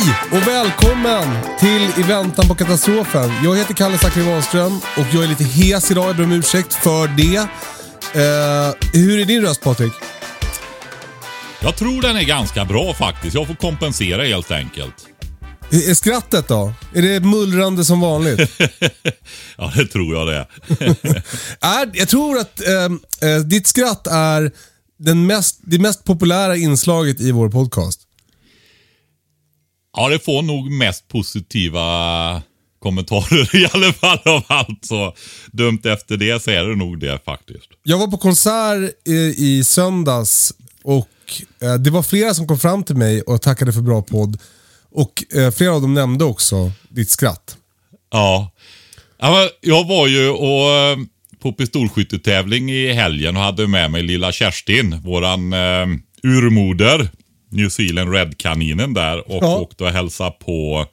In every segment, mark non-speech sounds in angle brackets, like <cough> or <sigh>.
Hej och välkommen till I väntan på katastrofen. Jag heter Kalle Zackari Wahlström och jag är lite hes idag. Jag ber om ursäkt för det. Eh, hur är din röst Patrik? Jag tror den är ganska bra faktiskt. Jag får kompensera helt enkelt. Är skrattet då? Är det mullrande som vanligt? <laughs> ja, det tror jag det. är, <laughs> jag tror att eh, eh, ditt skratt är den mest, det mest populära inslaget i vår podcast. Ja, det får nog mest positiva kommentarer <laughs> i alla fall av allt. Så dumt efter det så är det nog det faktiskt. Jag var på konsert i, i söndags och eh, det var flera som kom fram till mig och tackade för bra podd. Och eh, flera av dem nämnde också ditt skratt. Ja. ja jag var ju och, eh, på pistolskyttetävling i helgen och hade med mig lilla Kerstin, våran eh, urmoder. New Zealand Red-kaninen där och ja. åkte och hälsade på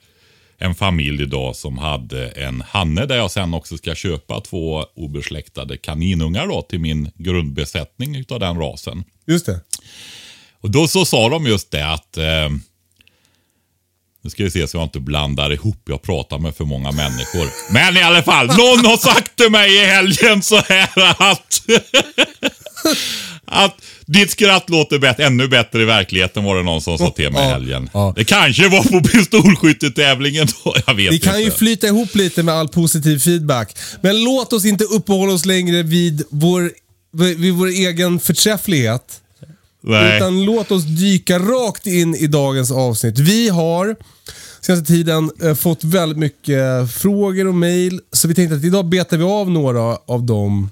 en familj idag som hade en hanne där jag sen också ska köpa två obesläktade kaninungar då till min grundbesättning utav den rasen. Just det. Och då så sa de just det att eh, nu ska vi se så jag inte blandar ihop. Jag pratar med för många människor. Men i alla fall, någon har sagt till mig i helgen så här att <laughs> <laughs> att ditt skratt låter bättre, ännu bättre i verkligheten var det någon som sa till mig i helgen. Ja. Det kanske var på <laughs> pistolskyttetävlingen då, jag vet Vi inte. kan ju flyta ihop lite med all positiv feedback. Men låt oss inte uppehålla oss längre vid vår, vid vår egen förträfflighet. Nej. Utan låt oss dyka rakt in i dagens avsnitt. Vi har senaste tiden eh, fått väldigt mycket frågor och mail. Så vi tänkte att idag betar vi av några av dem.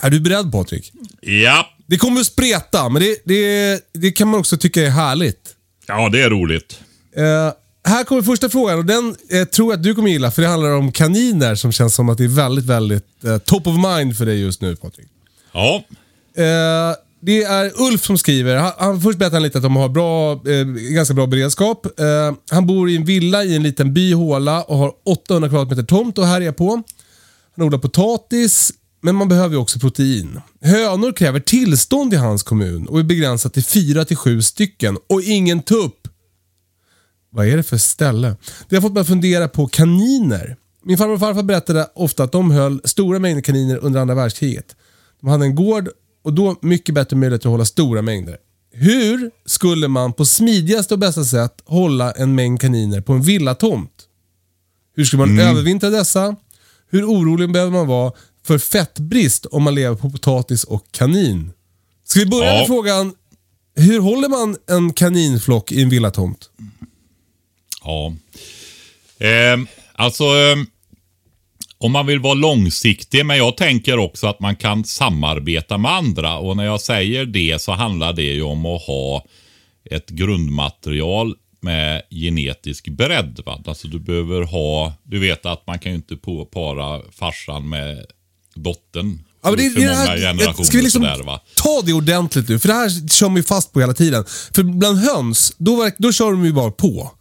Är du beredd Patrik? Ja. Det kommer att spreta, men det, det, det kan man också tycka är härligt. Ja, det är roligt. Uh, här kommer första frågan och den eh, tror jag att du kommer gilla för det handlar om kaniner som känns som att det är väldigt, väldigt eh, top of mind för dig just nu Patrik. Ja. Uh, det är Ulf som skriver. Han, han, först berättar han lite att de har bra, eh, ganska bra beredskap. Eh, han bor i en villa i en liten by, Håla och har 800 kvadratmeter tomt att härja på. Han odlar potatis, men man behöver ju också protein. Hönor kräver tillstånd i hans kommun och är begränsat till 4-7 stycken och ingen tupp. Vad är det för ställe? Det har fått mig att fundera på kaniner. Min farmor och farfar berättade ofta att de höll stora mängder kaniner under andra världskriget. De hade en gård och då mycket bättre möjlighet att hålla stora mängder. Hur skulle man på smidigaste och bästa sätt hålla en mängd kaniner på en villatomt? Hur skulle man mm. övervintra dessa? Hur orolig behöver man vara för fettbrist om man lever på potatis och kanin? Ska vi börja ja. med frågan, hur håller man en kaninflock i en villatomt? Ja, eh, alltså eh, om man vill vara långsiktig, men jag tänker också att man kan samarbeta med andra. Och när jag säger det så handlar det ju om att ha ett grundmaterial med genetisk bredd. Va? Alltså du behöver ha, du vet att man kan ju inte para farsan med dottern. Ja, det, för det många här, generationer ska vi liksom sådär, va? Ta det ordentligt nu, för det här kör ju fast på hela tiden. För bland höns, då, då kör de ju bara på.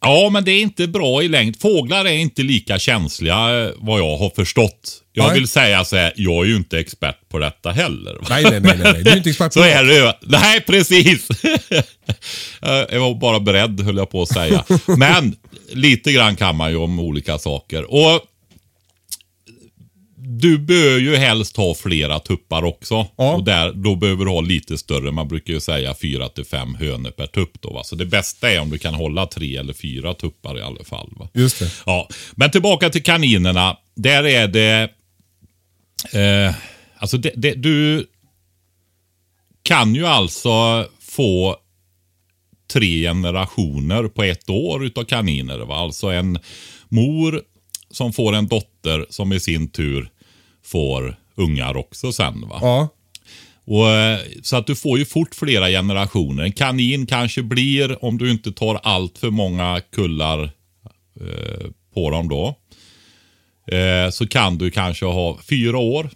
Ja, men det är inte bra i längd. Fåglar är inte lika känsliga eh, vad jag har förstått. Jag nej. vill säga så här, jag är ju inte expert på detta heller. Nej, nej, nej, nej. du är inte expert <laughs> på det. Så är det Nej, precis. <laughs> jag var bara beredd, höll jag på att säga. <laughs> Men lite grann kan man ju om olika saker. Och du bör ju helst ha flera tuppar också. Ja. Och där, då behöver du ha lite större. Man brukar ju säga fyra till fem hönor per tupp. Då, va? Så det bästa är om du kan hålla tre eller fyra tuppar i alla fall. Va? Just det. Ja, men tillbaka till kaninerna. Där är det... Eh, alltså det, det, du kan ju alltså få tre generationer på ett år utav kaniner. Va? Alltså en mor som får en dotter som i sin tur får ungar också sen. Va? Ja. Och, eh, så att du får ju fort flera generationer. En kanin kanske blir, om du inte tar allt för många kullar eh, på dem då, eh, så kan du kanske ha fyra år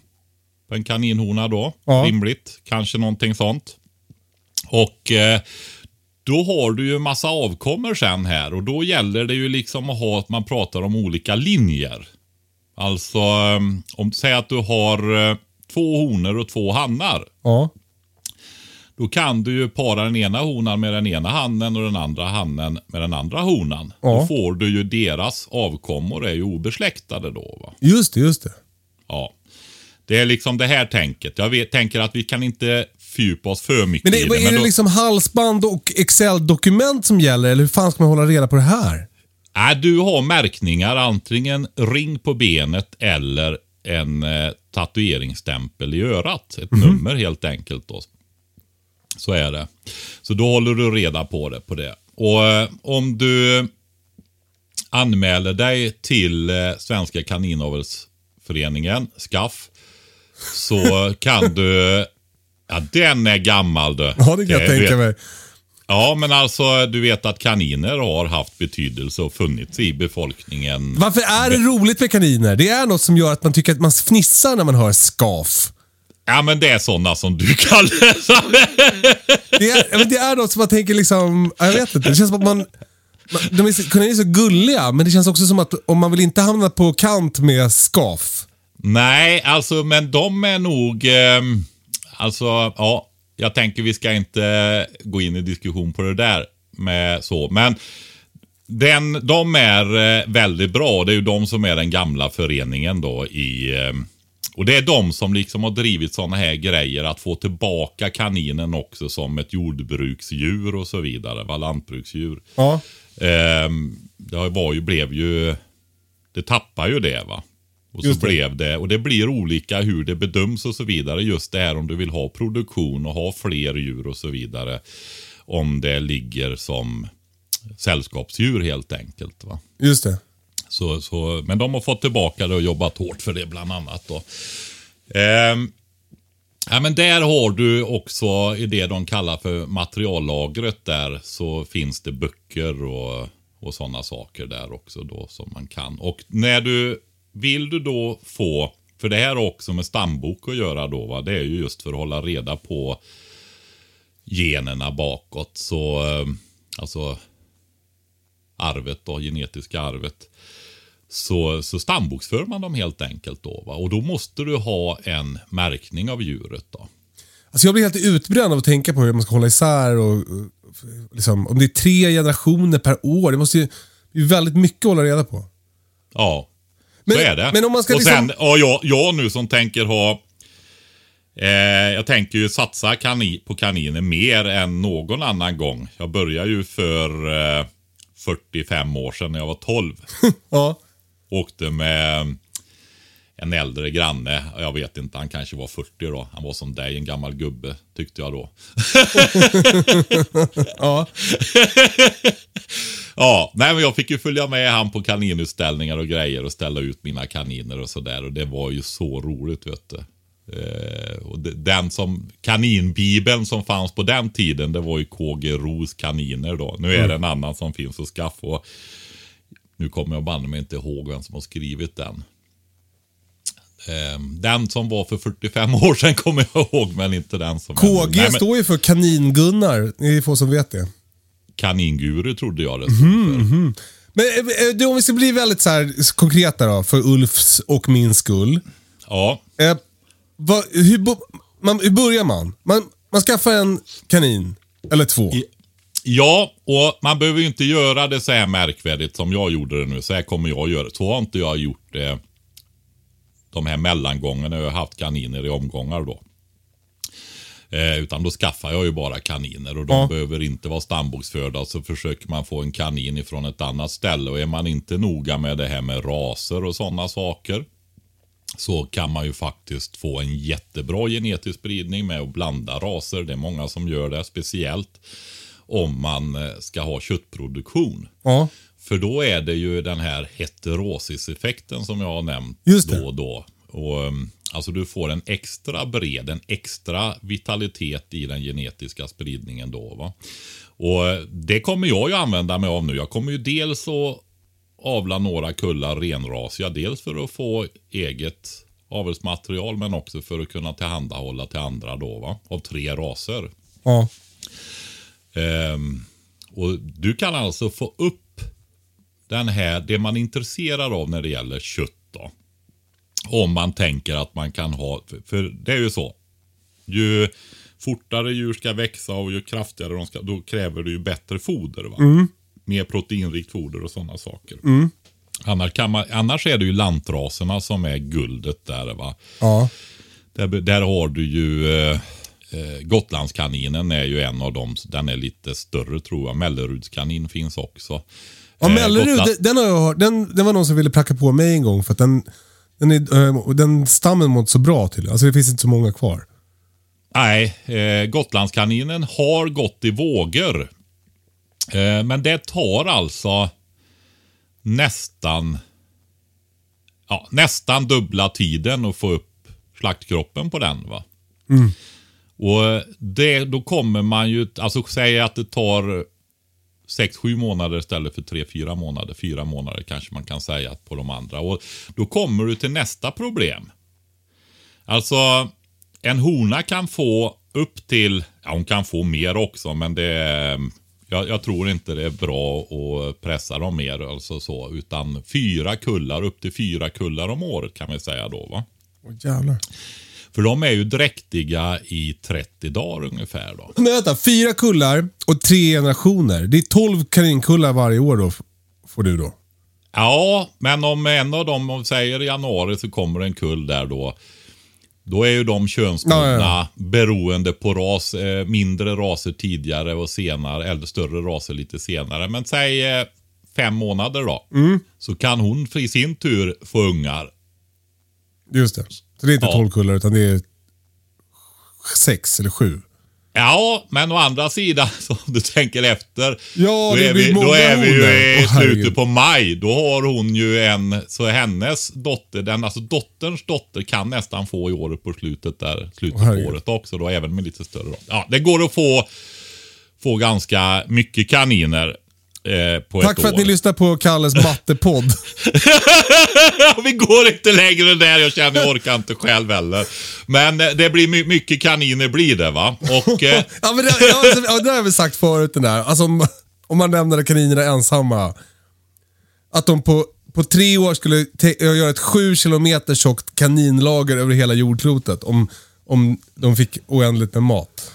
på en kaninhona då. Ja. Rimligt. Kanske någonting sånt. Och eh, då har du ju massa avkommor sen här och då gäller det ju liksom att ha att man pratar om olika linjer. Alltså, eh, om säg att du har eh, två honor och två hannar. Ja. Då kan du ju para den ena honan med den ena hannen och den andra hannen med den andra honan. Ja. Då får du ju deras avkommor är ju obesläktade då. Va? Just det, just det. Ja. Det är liksom det här tänket. Jag vet, tänker att vi kan inte fördjupa oss för mycket Men, i det, det. vad är det då, liksom halsband och Excel-dokument som gäller? Eller hur fan ska man hålla reda på det här? Nej, du har märkningar, antingen ring på benet eller en eh, tatueringsstämpel i örat. Ett nummer helt enkelt. Då. Så är det. Så då håller du reda på det. på det. Och eh, om du anmäler dig till eh, Svenska kaninavelsföreningen, SKAF, så kan du... <laughs> Ja, den är gammal du. Ja, det kan jag tänka mig. Ja, men alltså du vet att kaniner har haft betydelse och funnits i befolkningen. Varför är det roligt med kaniner? Det är något som gör att man tycker att man fnissar när man hör skaf. Ja, men det är sådana som du kallar <laughs> Det är, det är något som man tänker liksom, jag vet inte, det känns som att man, de är, kaniner är så gulliga, men det känns också som att om man vill inte hamna på kant med skaf. Nej, alltså men de är nog... ehm, alltså, ja. Jag tänker vi ska inte gå in i diskussion på det där med så. Men den, de är eh, väldigt bra. Det är ju de som är den gamla föreningen då i... ehm, och det är de som liksom har drivit sådana här grejer att få tillbaka kaninen också som ett jordbruksdjur och så vidare. Va? Lantbruksdjur. Ja. Ehm, det var ju, blev ju, det tappar ju det va. Och så Just det. blev det, och det blir olika hur det bedöms och så vidare. Just det här om du vill ha produktion och ha fler djur och så vidare. Om det ligger som sällskapsdjur helt enkelt. va. Just det. Så, så, men de har fått tillbaka det och jobbat hårt för det bland annat. Då. Ehm, ja, men där har du också i det de kallar för materiallagret där så finns det böcker och, och sådana saker där också då som man kan. Och när du vill du då få, för det här har också med stambok att göra då, va? det är ju just för att hålla reda på generna bakåt. Så eh, alltså arvet då, genetiska arvet. Så, så stamboksför man dem helt enkelt då. Va? Och då måste du ha en märkning av djuret då. Alltså jag blir helt utbränd av att tänka på hur man ska hålla isär och, liksom, om det är tre generationer per år. Det måste ju det är väldigt mycket att hålla reda på. Ja, Men- så är det. men om man ska och liksom- sen, ja, jag, jag nu som tänker ha eh, jag tänker ju satsa kani, på kaniner mer än någon annan gång. Jag började ju för eh, 45 år sedan när jag var 12. <laughs> Ja. Åkte med en äldre granne. Jag vet inte, han kanske var 40 då. Han var som dig, en gammal gubbe, tyckte jag då. <laughs> Ja. Ja, nej men jag fick ju följa med han på kaninutställningar och grejer och ställa ut mina kaniner och sådär. Och det var ju så roligt vet du. Eh, och de- den som, kaninbibeln som fanns på den tiden, det var ju KG Ros kaniner då. Nu är det en annan som finns att skaffa. Och nu kommer jag banne mig inte ihåg vem som har skrivit den. Eh, den som var för 45 år sedan kommer jag ihåg, men inte den som. KG Nej, men står ju för Kanin-Gunnar. Det är få som vet det. Kaninguru trodde jag det stod för. Men eh, du, om vi ska bli väldigt så här konkreta då, för Ulfs och min skull. Ja, Eh, vad, hur, bo- man, hur börjar man? man? Man skaffar en kanin, eller två. I- Ja, och man behöver ju inte göra det så här märkvärdigt som jag gjorde det nu. Så här kommer jag göra. Så har inte jag gjort det de här mellangångarna. Jag har haft kaniner i omgångar då. Eh, utan då skaffar jag ju bara kaniner och de Ja. behöver inte vara stamboksförda. Så försöker man få en kanin ifrån ett annat ställe. Och är man inte noga med det här med raser och sådana saker. Så kan man ju faktiskt få en jättebra genetisk spridning med att blanda raser. Det är många som gör det. Speciellt om man eh, ska ha köttproduktion. Ja. För då är det ju den här heterosiseffekten som jag har nämnt då och då. Och, um, alltså du får en extra bred, en extra vitalitet i den genetiska spridningen då. Va? Och eh, det kommer jag ju använda mig av nu. Jag kommer ju dels att avla några kullar renrasiga. Dels för att få eget avelsmaterial men också för att kunna tillhandahålla till andra då va. Av tre raser. Ja. Ehm, och du kan alltså få upp den här, det man är intresserad av när det gäller kött då. Om man tänker att man kan ha, för, det är ju så. Ju fortare djur ska växa och ju kraftigare de ska, då kräver det ju bättre foder. Va? Mer proteinrikt foder och sådana saker. Annars, kan man, annars är det ju lantraserna som är guldet där. va. Ja. Där, där har du ju eh, eh, Gotlandskaninen är ju en av dem. Den är lite större tror jag. Mellerudskanin finns också. Ja, Eh, Mellerud, den, den har jag hört. Den, den var någon som ville pracka på mig en gång för att den, den, är, eh, den stammen mår inte så bra till. Alltså det finns inte så många kvar. Nej, eh, Gotlandskaninen har gått i vågor. Eh, men det tar alltså nästan ja, nästan dubbla tiden att få upp slaktkroppen på den. va. Och det, då kommer man ju, alltså säga att det tar 6-7 månader istället för 3-4 månader. 4 månader kanske man kan säga på de andra. Och Då kommer du till nästa problem. Alltså, en hona kan få upp till, ja hon kan få mer också men det är, jag, jag tror inte det är bra att pressa dem mer. Alltså så, utan fyra kullar, upp till fyra kullar om året kan vi säga då. va. Åh jävlar. För de är ju dräktiga i 30 dagar ungefär då. Men vänta, fyra kullar och tre generationer. Det är 12 kaninkullar varje år då, får du då. Ja, men om en av dem, om säger i januari så kommer en kull där då. Då är ju de könsmogna Ja, ja, beroende på ras. Eh, mindre raser tidigare och senare, eller större raser lite senare. Men säg eh, fem månader då. Mm. Så kan hon i sin tur få ungar. Just det. Så det är inte Ja. 12 kullar utan det är sex eller sju. Ja, men å andra sidan, <laughs> så om du tänker efter. Ja, då är vi, då är vi ju i slutet på maj. Då har hon ju en, så hennes dotter, den, alltså dotterns dotter kan nästan få i året på slutet där. Slutet på året också då, även med lite större. Ja, det går att få, få ganska mycket kaniner. Eh, Tack för att år. ni lyssnar på Kalles mattepodd. <laughs> vi går inte längre där, jag känner jag orkar inte själv heller. Men eh, det blir my- mycket kaniner blir det va. Och eh, <laughs> ja, men det, ja, alltså, ja, det har vi sagt förut den där. Alltså, om, om man lämnade kaninerna ensamma. Att de på, på tre år skulle göra ett sju kilometer tjockt kaninlager över hela jordklotet. Om, om de fick oändligt med mat.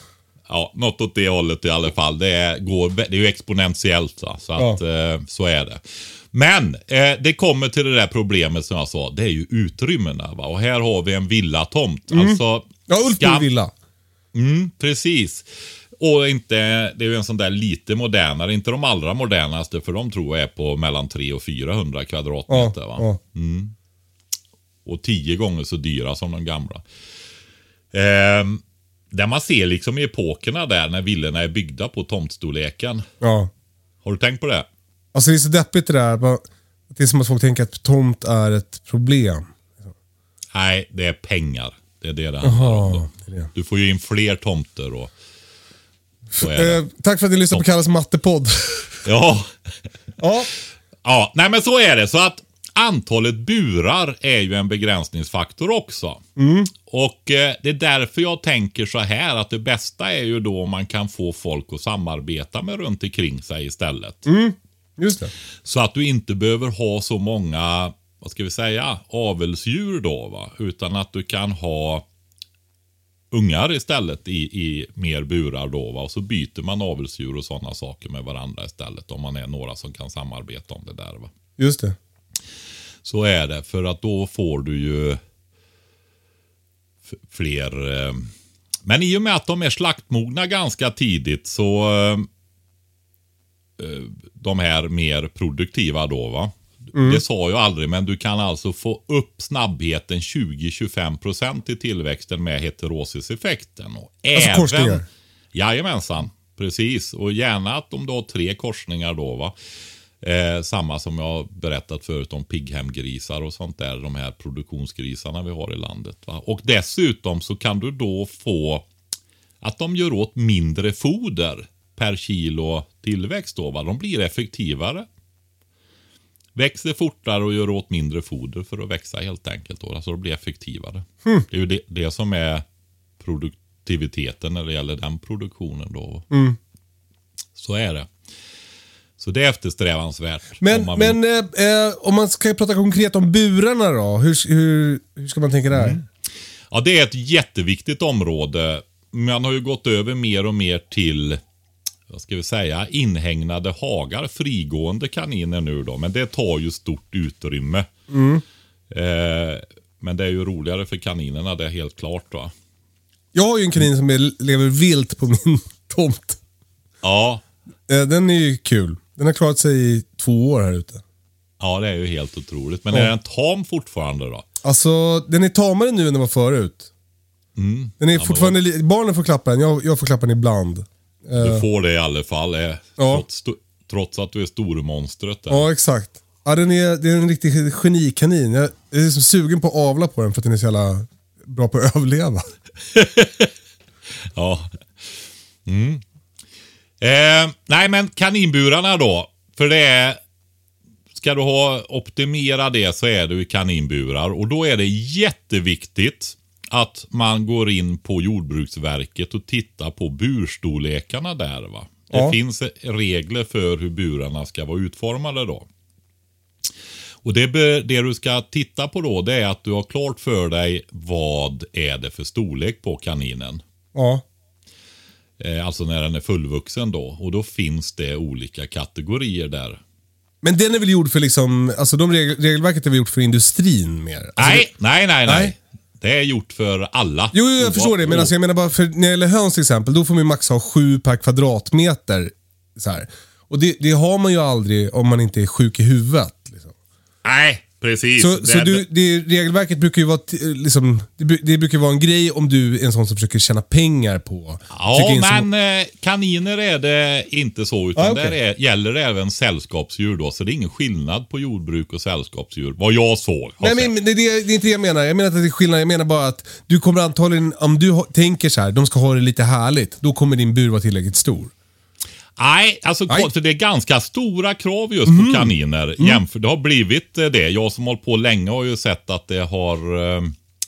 Ja, något åt det hållet i alla fall. Det är, går, det är ju exponentiellt. va, Så, att, eh, så är det. Men eh, det kommer till det där problemet som jag sa. Det är ju utrymmena. Va? Och här har vi en villatomt. Alltså, Ja, Ulf bor ska- i villa. Mm, precis. Och inte, det är ju en sån där lite modernare, inte de allra modernaste, för de tror jag är på mellan 300 och 400 Ja, kvadratmeter. va? ja. och tio gånger så dyra som de gamla. Ehm, där man ser liksom i epokerna där när villorna är byggda på tomtstorleken. ja. Har du tänkt på det? Alltså det är så deppigt det där. Det är som att folk tänker att tomt är ett problem. Nej, det är pengar. Det är det det handlar om. Det det. Du får ju in fler tomter och det. Eh, tack för att ni lyssnade på Kalles mattepodd. <laughs> Ja. <laughs> ja. Ja, nej men så är det. Så att antalet burar är ju en begränsningsfaktor också. Och eh, det är därför jag tänker så här att det bästa är ju då om man kan få folk att samarbeta med runt omkring sig istället. Just det. Så att du inte behöver ha så många, vad ska vi säga, avelsdjur då va. Utan att du kan ha ungar istället i, i mer burar då va. Och så byter man avelsdjur och sådana saker med varandra istället. Om man är några som kan samarbeta om det där va. Just det. Så är det, för att då får du ju fler. Eh, men i och med att de är slaktmogna ganska tidigt så eh, eh, de här mer produktiva då va. Det sa jag aldrig, men du kan alltså få upp snabbheten 20-25% i tillväxten med heterosiseffekten. Och Alltså korsningar? Jajamensan, precis. Och gärna att om du har tre korsningar då. va. Eh, samma som jag berättat förut om pigghemgrisar och sånt där. De här produktionsgrisarna vi har i landet. Va? Och dessutom så kan du då få att de gör åt mindre foder per kilo tillväxt. Då, va? De blir effektivare. Växer fortare och gör åt mindre foder för att växa helt enkelt. Då. Alltså de blir effektivare. Det är ju det, det som är produktiviteten när det gäller den produktionen. Då. Så är det. Så det är eftersträvansvärt. Men, om man men eh, eh, om man ska prata konkret om burarna då. Hur, hur, hur ska man tänka där? Ja, det är ett jätteviktigt område. Man har ju gått över mer och mer till, vad ska vi säga, inhägnade hagar. Frigående kaniner nu då. Men det tar ju stort utrymme. Eh, men det är ju roligare för kaninerna, det är helt klart va. Jag har ju en kanin som lever vilt på min <laughs> tomt. Ja, Eh, den är ju kul. Den har klarat sig i två år här ute. ja det är ju helt otroligt. Men Ja. är den tam fortfarande då? Alltså, den är tamare nu än den var förut. Mm. Den är fortfarande, li- barnen får klappa den, jag, jag får klappa den ibland. Du får det i alla fall. Eh, Ja. trots, trots att du är stormonstret där. Ja, exakt. Ja, den är, det är en riktig genikanin. Jag är liksom sugen på att avla på den för att den är så jävla bra på att <laughs> överleva. <laughs> Ja. Mm. Eh, nej, men kaninburarna då. För det är... Ska du ha optimera det så är det ju kaninburar. Och då är det jätteviktigt att man går in på Jordbruksverket och tittar på burstorlekarna där. va. Det Ja. finns regler för hur burarna ska vara utformade då. Och det, det du ska titta på då det är att du har klart för dig vad är det för storlek på kaninen. Ja. Eh, alltså när den är fullvuxen då. Och då finns det olika kategorier där. Men den är väl gjord för liksom, alltså de regel, regelverket är väl gjort för industrin mer? Alltså, nej, nej, nej, nej, nej. Det är gjort för alla. Jo, jag förstår det. Men alltså, jag menar bara för när det gäller höns till exempel, då får man ju max ha sju per kvadratmeter. Så här. Och det, det har man ju aldrig om man inte är sjuk i huvudet. Liksom. Nej, precis. Så, det, så du, det, regelverket brukar ju vara, liksom, det, det brukar vara en grej om du är en sån som försöker tjäna pengar på. Ja, in som- men eh, kaniner är det inte så. Utan Ah, okej. där är, gäller det även sällskapsdjur då. Så det är ingen skillnad på jordbruk och sällskapsdjur. Vad jag såg. Nej, men det, det, är inte det jag menar. Jag menar att det är skillnad. Jag menar bara att du kommer antagligen, om du tänker så här, de ska ha det lite härligt, då kommer din bur vara tillräckligt stor. Nej, alltså Nej. För det är ganska stora krav just på kaniner. Jämför, det har blivit eh, det. Jag som hållit på länge har ju sett att det har eh,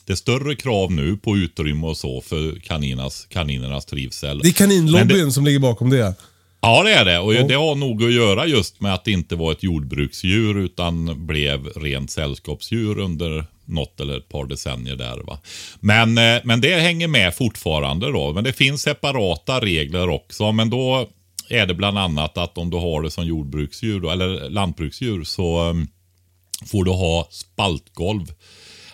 det är större krav nu på utrymme och så för kaninas, kaninernas trivsel. Det är kaninlobbyn det- som ligger bakom det. Ja, det är det. Och det har nog att göra just med att det inte var ett jordbruksdjur utan blev rent sällskapsdjur under något eller ett par decennier där. Va? Men, eh, men det hänger med fortfarande då. Men det finns separata regler också. Men då är det bland annat att om du har det som jordbruksdjur då, eller lantbruksdjur så um, får du ha spaltgolv.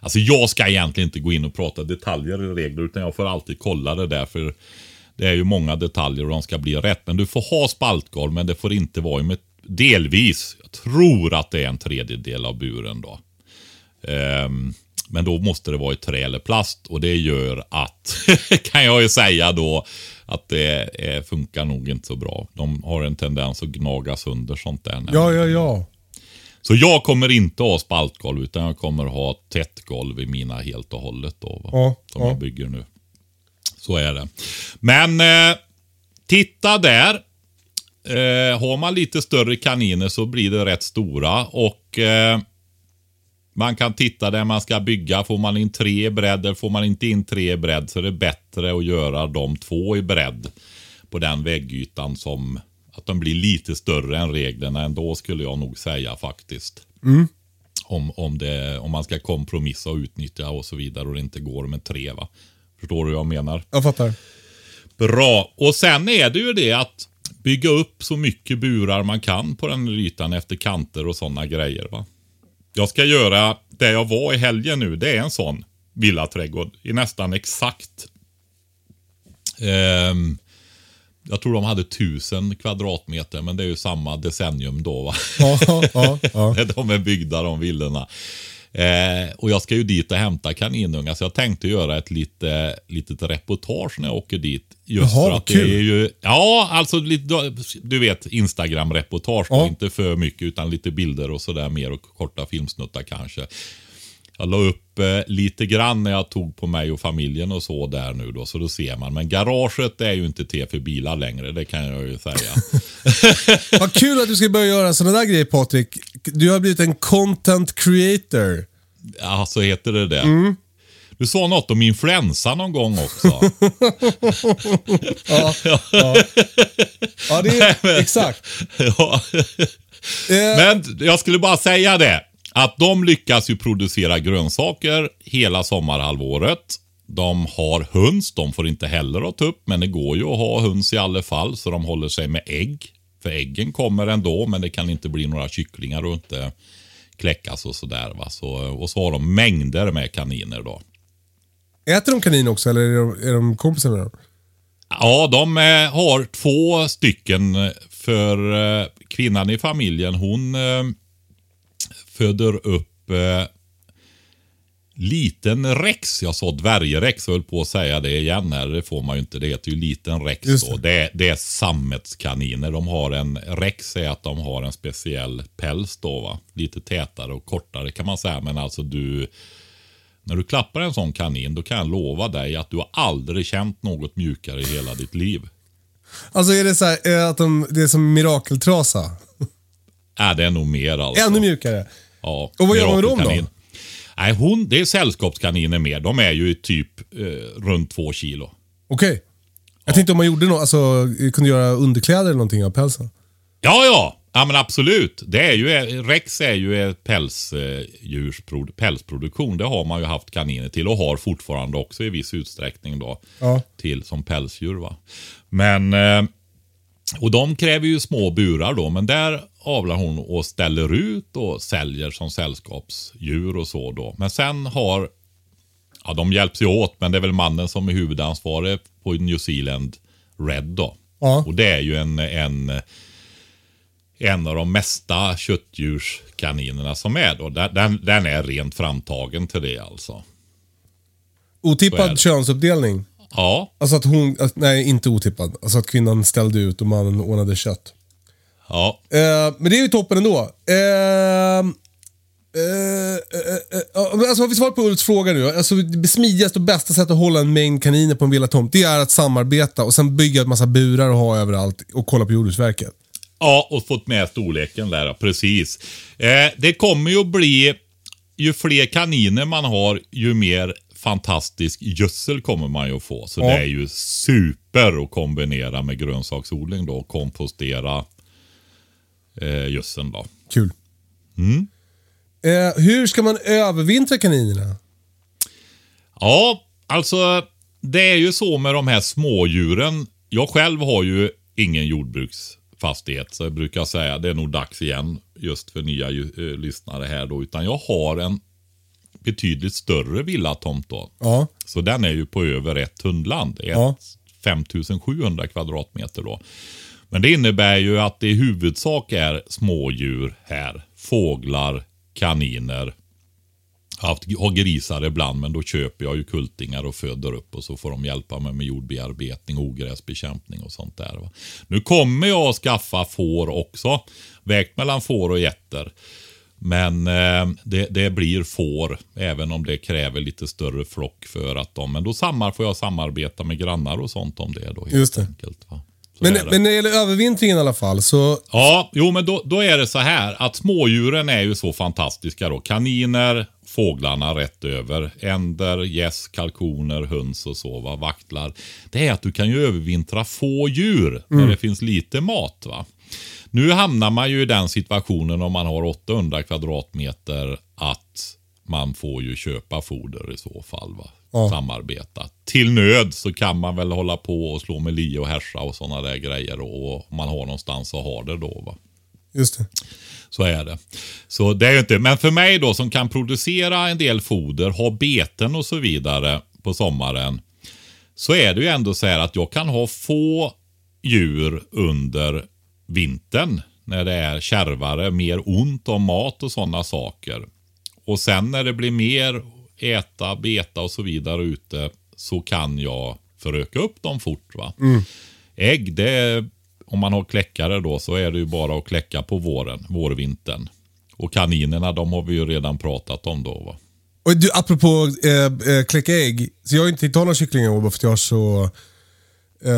Alltså jag ska egentligen inte gå in och prata detaljer i regler utan jag får alltid kolla det där för det är ju många detaljer och de ska bli rätt. Men du får ha spaltgolv men det får inte vara i med delvis. Jag tror att det är en tredjedel av buren då. Um, men då måste det vara i trä eller plast och det gör att, <laughs> kan jag ju säga då, att det eh, funkar nog inte så bra. De har en tendens att gnaga sönder sånt där. Ja, ja, ja. Så jag kommer inte ha spaltgolv utan jag kommer ha tätt golv i mina helt och hållet då. Va? Ja, som ja. jag bygger nu. Så är det. Men eh, titta där. Eh, har man lite större kaniner så blir det rätt stora och eh, man kan titta där man ska bygga. Får man in tre i bredd eller får man inte in tre i bredd så är det bättre att göra de två i bredd på den väggytan som att de blir lite större än reglerna ändå skulle jag nog säga faktiskt. Om, om, det, om man ska kompromissa och utnyttja och så vidare och det inte går med tre. Va? Förstår du vad jag menar? Jag fattar. Bra. Och sen är det ju det att bygga upp så mycket burar man kan på den ytan efter kanter och sådana grejer. va. Jag ska göra, det jag var i helgen nu, det är en sån. villaträdgård i nästan exakt ehm, jag tror de hade tusen kvadratmeter, men det är ju samma decennium då. Va? Ja, ja, ja. <laughs> de är byggda de villorna. Eh, och jag ska ju dit och hämta kaninungar, så jag tänkte göra ett lite, litet reportage när jag åker dit. Just Jaha, för att kul. det är ju, ja, alltså lite, du vet Instagram-reportage. Ja. Inte för mycket, utan lite bilder och sådär mer och korta filmsnuttar kanske. Jag la upp eh, lite grann när jag tog på mig och familjen och så där nu då, så då ser man. Men garaget är ju inte till för bilar längre, det kan jag ju säga. <laughs> Vad kul att du ska börja göra sådana där grejer Patrik. Du har blivit en content creator. ja, så heter det det. Mm. Du sa något om influensa någon gång också. <laughs> Ja, ja. ja det är <laughs> exakt. ja. Eh, Men jag skulle bara säga det. Att de lyckas ju producera grönsaker hela sommarhalvåret. De har höns, de får inte heller ha tupp, men det går ju att ha höns i alla fall, så de håller sig med ägg. För äggen kommer ändå, men det kan inte bli några kycklingar och inte kläckas och sådär. Va? Så, och så har de mängder med kaniner då. Äter de kanin också eller är de, är de kompisar med dem? Ja, de eh, har två stycken. eh, För eh, kvinnan i familjen, hon eh, föder upp eh, liten rex. Jag sa dvärgrex, jag höll på att säga det igen här. Det får man ju inte. Det heter ju liten rex Just det. Det, är- det är sammetskaniner. De har en, rex är att de har en speciell päls då va. Lite tätare och kortare kan man säga. Men alltså du, när du klappar en sån kanin, då kan jag lova dig att du har aldrig känt något mjukare i hela ditt liv. Alltså är det så här, eh, att de, det är som mirakeltrasa? Äh, det är nog mer alltså. Ännu mjukare? Ja, Och vad gör man med dem då? Nej, hon, det är sällskapskaniner mer. De är ju typ eh, runt två kilo. Okej. Jag tänkte om man gjorde något, alltså kunde göra underkläder eller någonting av pälsen. Ja, ja. Ja, men absolut. Det är ju, Rex är ju ett pälsdjurs, pälsproduktion. Det har man ju haft kaniner till och har fortfarande också i viss utsträckning då. Ja. Till som pälsdjur. Va? Men, eh, och de kräver ju små burar då. Men där avlar hon och ställer ut och säljer som sällskapsdjur och så då. Men sen har, ja de hjälps ju åt, men det är väl mannen som är huvudansvarig på New Zealand Red då. Ja. Och det är ju en, en en av de mesta köttdjurskaninerna som är då. Den, den, är rent framtagen till det alltså. Otippad könsuppdelning. Ja, Alltså att hon, att, nej inte otippad. Alltså att kvinnan ställde ut och mannen ordnade kött. Ja. Eh, men det är ju toppen ändå. Eh, eh, eh, alltså har vi svarat på Ulfs fråga nu? Alltså, det smidigaste och bästa sättet att hålla en mängd kaniner på en villatomt, det är att samarbeta och sen bygga en massa burar och ha överallt och kolla på Jordbruksverket. Ja, och fått med storleken där, precis. Eh, det kommer ju att bli, ju fler kaniner man har, ju mer fantastisk gödsel kommer man ju att få. Så Ja. det är ju super att kombinera med grönsaksodling då, kompostera eh, gödseln då. Kul. Eh, hur ska man övervintra kaninerna? Ja, alltså det är ju så med de här smådjuren. Jag själv har ju ingen jordbruksfastighet, så jag brukar säga det är nog dags igen just för nya eh, lyssnare här då. Utan jag har en betydligt större villatomt då. Ja. Så den är ju på över ett hundland. Ett, Ja. 5700 kvadratmeter då. Men det innebär ju att det i huvudsak är smådjur här. Fåglar, kaniner. Jag har grisar ibland, men då köper jag ju kultingar och föder upp och så får de hjälpa mig med jordbearbetning, ogräsbekämpning och sånt där. Va? Nu kommer jag att skaffa får också. Vägt mellan får och getter. Men eh, det, det blir får, även om det kräver lite större flock för att de... Men då sammar, får jag samarbeta med grannar och sånt om det då. Helt Just det. Enkelt, va? Så Men, men när det gäller övervintringen i alla fall så... Ja, jo men då, då är det så här att smådjuren är ju så fantastiska då. Kaniner, fåglarna rätt över, änder, gäss, kalkoner, höns och så, va? vaktlar. Det är att du kan ju övervintra få djur när det finns lite mat. va. Nu hamnar man ju i den situationen om man har 800 kvadratmeter att man får ju köpa foder i så fall. Va? Ja. Samarbeta. Till nöd så kan man väl hålla på och slå med lie och härsa och sådana där grejer. Och man har någonstans att ha det då. Va? Just det. Så är det. Så det är inte, men för mig då som kan producera en del foder, ha beten och så vidare på sommaren. Så är det ju ändå så här att jag kan ha få djur under vintern. När det är kärvare, mer ont om mat och sådana saker. Och sen när det blir mer äta, beta och så vidare ute så kan jag föröka upp dem fort. va. Ägg, det är, om man har kläckare då så är det ju bara att kläcka på våren, vårvintern. Och kaninerna, de har vi ju redan pratat om då. Va? Och du, apropå eh, eh, kläcka ägg. Så jag har inte ha några kycklingar i år för jag har så, eh,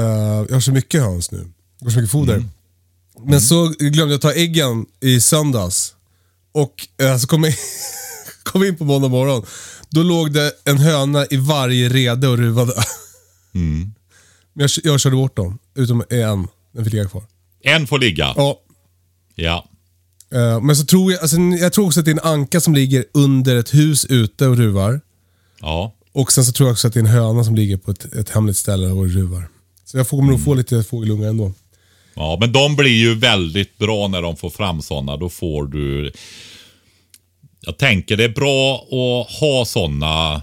jag har så mycket höns nu. Jag har så mycket foder. Men så glömde jag ta äggen i söndags. Och eh, så kom jag, <laughs> kom jag in på måndag morgon. Då låg det en höna i varje rede och ruvade. Men jag, jag körde bort dem. Utom en. Den fick ligga kvar. En får ligga. Ja. Ja. Eh, men så tror jag, alltså, jag tror också att det är en anka som ligger under ett hus ute och ruvar. Ja. Och sen så tror jag också att det är en höna som ligger på ett, ett hemligt ställe och ruvar. Så jag får- kommer nog få lite fågelungar ändå. Ja, men de blir ju väldigt bra när de får fram sådana. Då får du... Jag tänker det är bra att ha sådana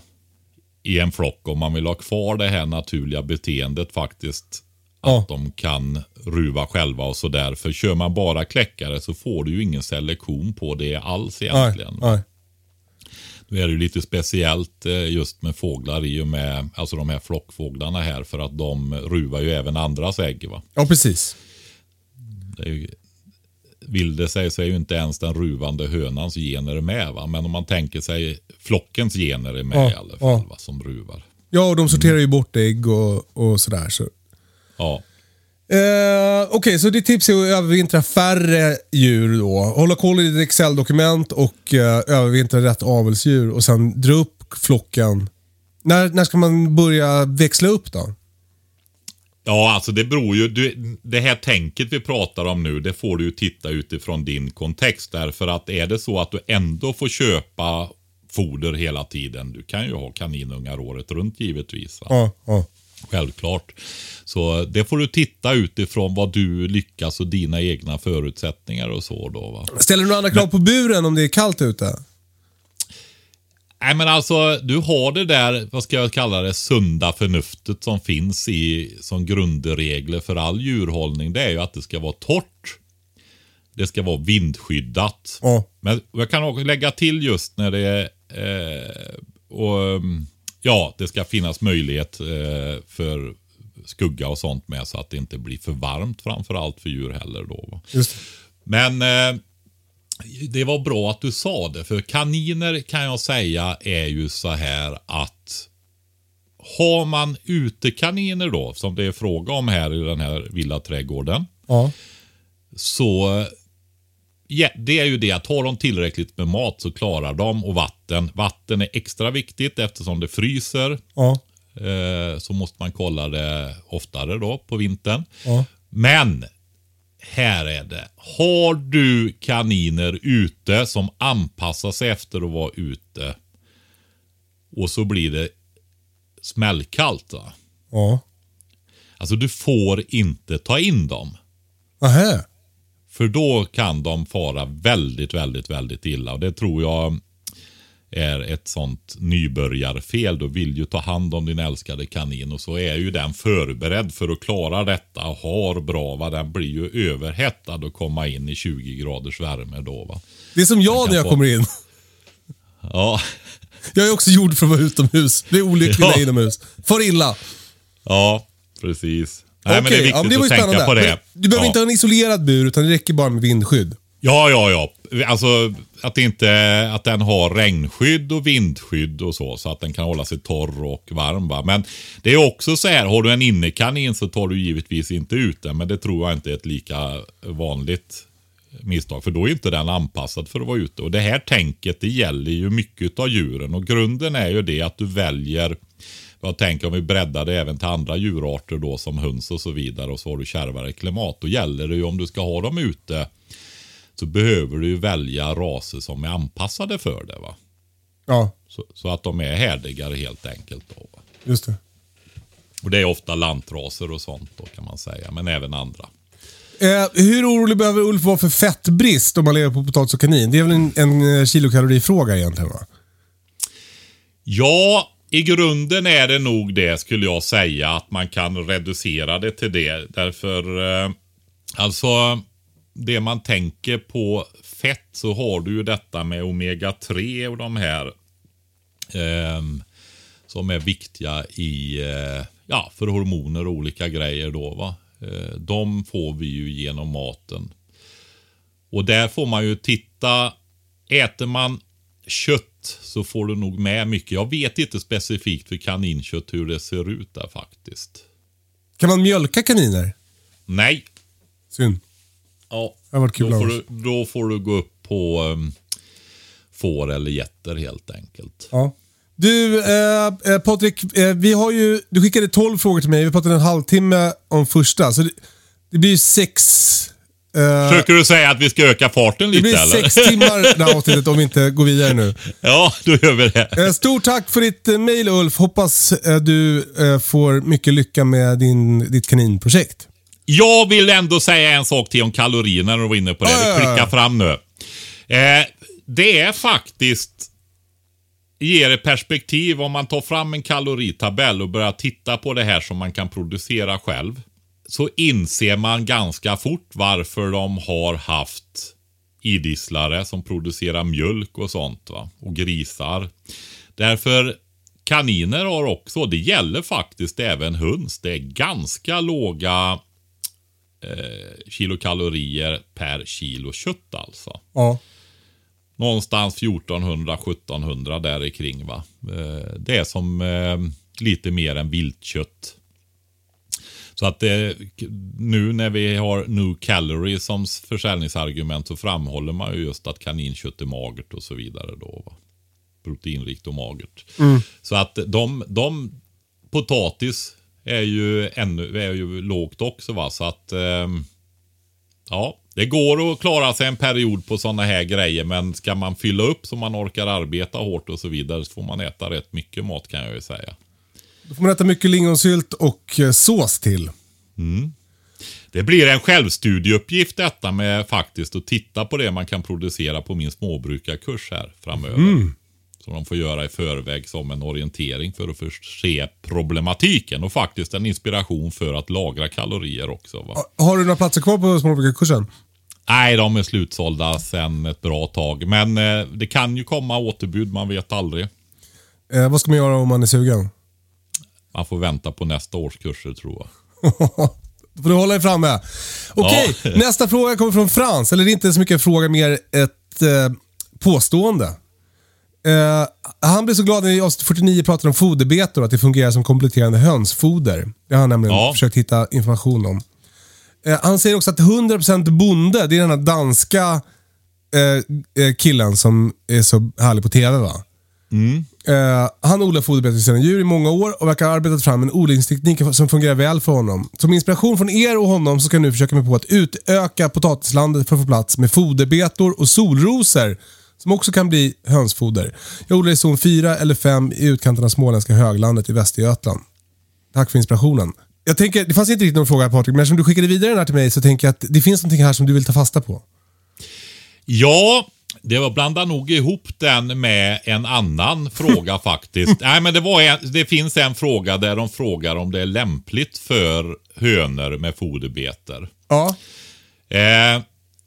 i en flock om man vill ha kvar det här naturliga beteendet faktiskt. Ja. Att de kan ruva själva och sådär. För kör man bara kläckare så får du ju ingen selektion på det alls Nej, egentligen. nej. Nu är det ju lite speciellt eh, just med fåglar i och med alltså de här flockfåglarna här. För att de ruvar ju även andras ägg. va. Ja, precis. Det är ju, vill det sig så är ju inte ens den ruvande hönans gener med. Va? Men om man tänker sig flockens gener är med Ja, i alla fall ja. va? som ruvar. Ja, och de sorterar ju bort ägg och, och sådär. Så. Ja. Eh, Okej, så ditt tips är att övervintra färre djur då. Hålla koll i ditt Excel-dokument och eh, övervintra rätt avelsdjur och sen dra upp flocken. När, när ska man börja växla upp då? Ja, alltså det beror ju. Du, det här tänket vi pratar om nu, det får du ju titta utifrån din kontext. Därför att är det så att du ändå får köpa foder hela tiden. Du kan ju ha kaninungar året runt givetvis. Va? Ja, ja. Självklart. Så det får du titta utifrån vad du lyckas och dina egna förutsättningar och så då. Va? Ställer du några andra krav på buren om det är kallt ute? Nej men alltså, du har det där, vad ska jag kalla det, sunda förnuftet som finns i som grundregler för all djurhållning. Det är ju att det ska vara torrt. Det ska vara vindskyddat. Ja. Men jag kan också lägga till just när det eh, och, mm, ja, det ska finnas möjlighet eh, för skugga och sånt med så att det inte blir för varmt framförallt för djur heller då. Just. Men eh, det var bra att du sa det, för kaniner kan jag säga är ju så här att har man utekaniner då, som det är fråga om här i den här villaträdgården, Ja. så ja, det är ju det att har de tillräckligt med mat så klarar de och vatten. Vatten är extra viktigt eftersom det fryser. Ja. Eh, så måste man kolla det oftare då på vintern. Ja. Men här är det. Har du kaniner ute som anpassar sig efter att vara ute och så blir det smällkallt. Va? Ja. Alltså du får inte ta in dem. Nähä. För då kan de fara väldigt, väldigt, väldigt illa. Och det tror jag är ett sånt nybörjarfel. Du vill ju ta hand om din älskade kanin och så är ju den förberedd för att klara detta. Har bra, va? den blir ju överhettad och komma in i 20 graders värme då. Va? Det är som jag när jag få- kommer in. Ja, Jag är också gjord för att vara utomhus. Jag är Ja. inomhus. Far illa. ja precis. Nej, men det är viktigt ja, det att tänka på det. Du behöver ja. inte ha en isolerad bur, utan det räcker bara med vindskydd. Ja, ja, ja. Alltså att, inte, att den har regnskydd och vindskydd och så. Så att den kan hålla sig torr och varm. Va? Men det är också så här, har du en innekanin så tar du givetvis inte ut den. Men det tror jag inte är ett lika vanligt misstag. För då är inte den anpassad för att vara ute. Och det här tänket det gäller ju mycket av djuren. Och grunden är ju det att du väljer jag tänker om vi breddar det även till andra djurarter då som höns och så vidare och så har du kärvare klimat. Då gäller det ju om du ska ha dem ute så behöver du ju välja raser som är anpassade för det. va. Ja, Så, så att de är härdigare helt enkelt. Då, va? just det. Och det är ofta lantraser och sånt då kan man säga, men även andra. Eh, hur orolig behöver Ulf vara för fettbrist om man lever på potatis och kanin? Det är väl en, en eh, kilokalorifråga egentligen va? Ja, i grunden är det nog det skulle jag säga att man kan reducera det till det. Därför, eh, alltså det man tänker på fett så har du ju detta med omega-3 och de här eh, som är viktiga i, eh, ja, för hormoner och olika grejer då va. Eh, de får vi ju genom maten. Och där får man ju titta, äter man kött så får du nog med mycket. Jag vet inte specifikt för kaninkött hur det ser ut där faktiskt. Kan man mjölka kaniner? Nej. Synd. Ja, Det varit kul då, får du, då får du gå upp på um, får eller getter helt enkelt. Ja. Du, eh, eh, Patrik, eh, vi har ju, du skickade 12 frågor till mig. Vi pratade en halvtimme om första. Så det, det blir ju sex... Eh, Försöker du säga att vi ska öka farten det lite blir eller? sex timmar <laughs> det här avsnittet om vi inte går vidare nu. Ja, då gör vi det. Eh, Stort tack för ditt eh, mail Ulf. Hoppas eh, du eh, får mycket lycka med din, ditt kaninprojekt. Jag vill ändå säga en sak till om kalorierna när du var inne på det. Ja. klickar fram nu. Eh, det är faktiskt ger ett perspektiv om man tar fram en kaloritabell och börjar titta på det här som man kan producera själv. Så inser man ganska fort varför de har haft idisslare som producerar mjölk och sånt. Va? Och grisar. Därför kaniner har också, det gäller faktiskt även höns. Det är ganska låga eh, kilokalorier per kilo kött alltså. Ja. Någonstans 1400-1700 där kring va. Eh, det är som eh, lite mer än viltkött. Så att det, nu när vi har new calorie som försäljningsargument så framhåller man ju just att kaninkött är magert och så vidare då. Va? Proteinrikt och magert. Så att de, de potatis är ju, ännu, är ju lågt också va. Så att ehm, Ja, det går att klara sig en period på sådana här grejer, men ska man fylla upp så man orkar arbeta hårt och så vidare så får man äta rätt mycket mat kan jag ju säga. Då får man äta mycket lingonsylt och eh, sås till. Det blir en självstudieuppgift detta med faktiskt att titta på det man kan producera på min småbrukarkurs här framöver. Som de får göra i förväg som en orientering för att förse problematiken och faktiskt en inspiration för att lagra kalorier också. Va? Har du några platser kvar på småbrukarkursen? Nej, de är slutsålda sedan ett bra tag. Men eh, det kan ju komma återbud, man vet aldrig. Eh, vad ska man göra om man är sugen? Man får vänta på nästa års kurser tror jag. <laughs> Då får du hålla dig framme. Okej, Ja. <laughs> nästa fråga kommer från Frans. Eller det är inte så mycket en fråga, mer ett eh, påstående. Eh, han blev så glad när vi i avsnitt 49 pratade om foderbetor, att det fungerar som kompletterande hönsfoder. Det har han nämligen Ja. försökt hitta information om. Eh, han säger också att 100% bonde, det är den här danska eh, killen som är så härlig på TV va? Eh, han odlar foderbetor till sina djur i många år och verkar ha arbetat fram en odlingsteknik som fungerar väl för honom. Som inspiration från er och honom så ska jag nu försöka mig på att utöka potatislandet för att få plats med foderbetor och solrosor som också kan bli hönsfoder. Jag odlar i zon 4 eller 5 i utkanten av småländska höglandet i Västergötland. Tack för inspirationen. Jag tänker, det fanns inte riktigt någon fråga här, Patrik, men eftersom du skickade vidare den här till mig så tänker jag att det finns någonting här som du vill ta fasta på. Ja, det var blanda nog ihop den med en annan <laughs> fråga faktiskt. Nej, men det, var en, det finns en fråga där de frågar om det är lämpligt för hönor med foderbeter. Ja. Eh,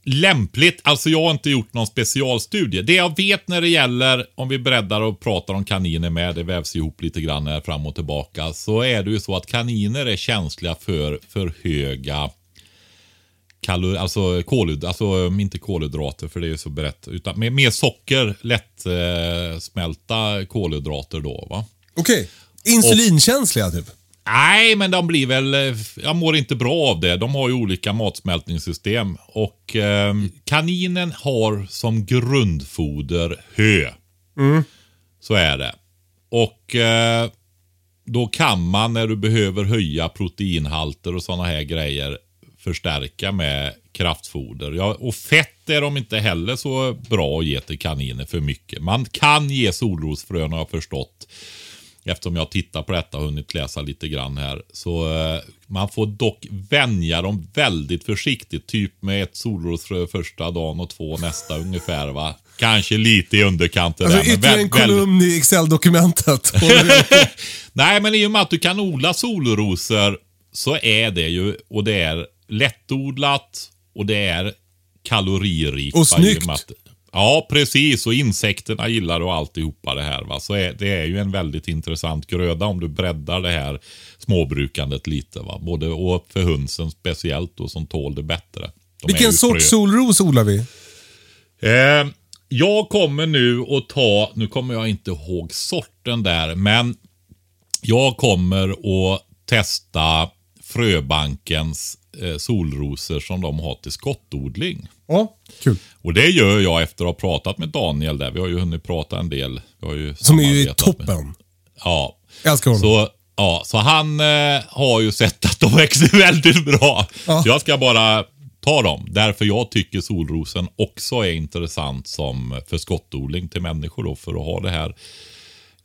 lämpligt, alltså jag har inte gjort någon specialstudie. Det jag vet när det gäller, om vi breddar och pratar om kaniner med, det vävs ihop lite grann här fram och tillbaka, så är det ju så att kaniner är känsliga för för höga kalor, alltså, kolhyd, alltså um, inte kolhydrater för det är ju så brett, utan mer, mer socker, lätt eh, smälta kolhydrater då va. Okej. Insulinkänsliga typ? Nej, men de blir väl... eh, Jag mår inte bra av det. De har ju olika matsmältningssystem. Och eh, kaninen har som grundfoder hö. Så är det. Och eh, då kan man när du behöver höja proteinhalter och sådana här grejer förstärka med kraftfoder. Ja, och fett är de inte heller så bra att ge till kaniner för mycket. Man kan ge solrosfrön har jag förstått. Eftersom jag tittar på detta och hunnit läsa lite grann här. Så eh, man får dock vänja dem väldigt försiktigt. Typ med ett solrosfrö första dagen och två nästa ungefär. va. Kanske lite i underkanten Alltså där. ytterligare en kolumn i Excel-dokumentet. <laughs> Nej, men i och med att du kan odla solrosor så är det ju, och det är lättodlat och det är kaloririkt. Och snyggt. att- Ja, precis. Och insekterna gillar och alltihopa det här. Va? Så är, det är ju en väldigt intressant gröda om du breddar det här småbrukandet lite. Va? Både och för hönsen speciellt då, som tål det bättre. De Vilken sorts solros odlar vi? Eh, jag kommer nu att ta, nu kommer jag inte ihåg sorten där, men jag kommer att testa Fröbankens eh, solrosor som de har till skottodling. Ja, kul. Och det gör jag efter att ha pratat med Daniel där. Vi har ju hunnit prata en del. Vi har ju Som är ju med- toppen. Ja. Jag älskar honom. Så, ja, så han eh, har ju sett att de <laughs> växer väldigt bra. Ja. Så jag ska bara ta dem. Därför jag tycker solrosen också är intressant som för skottodling till människor då. För att ha det här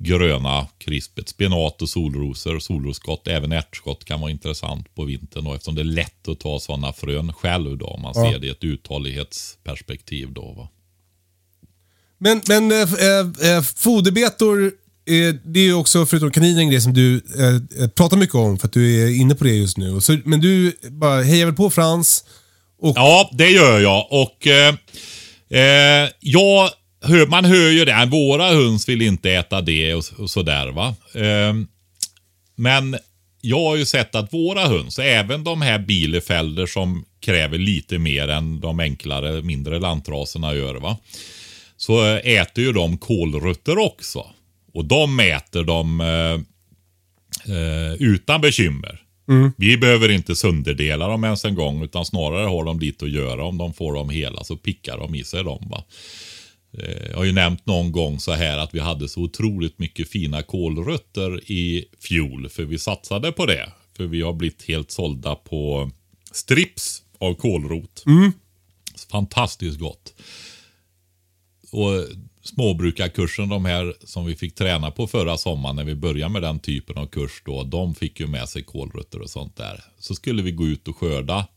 gröna krispet. Spenat och solrosor, solrosskott, även ärtskott kan vara intressant på vintern. Då, eftersom det är lätt att ta sådana frön själv då. Om man Ja. ser det i ett uthållighetsperspektiv då. Va? Men, men äh, äh, foderbetor, eh, det är ju också förutom kaniner en grej som du äh, pratar mycket om för att du är inne på det just nu. Så, men du bara hejar väl på Frans och Ja, det gör jag. Och jag man hör ju det. Våra höns vill inte äta det och, och sådär va. Eh, men jag har ju sett att våra höns, även de här Bielefelder som kräver lite mer än de enklare, mindre lantraserna gör va. Så äter ju de kålrötter också. Och de äter de eh, eh, utan bekymmer. Vi behöver inte sönderdela dem ens en gång utan snarare har de lite att göra. Om de får dem hela så pickar de i sig dem. Va? Eh, Jag har ju nämnt någon gång så här att vi hade så otroligt mycket fina kålrötter i fjol. För vi satsade på det. För vi har blivit helt sålda på strips av kålrot. Fantastiskt gott. Och småbrukarkursen, de här som vi fick träna på förra sommaren när vi började med den typen av kurs då, de fick ju med sig kålrötter och sånt där. Så skulle vi gå ut och skörda.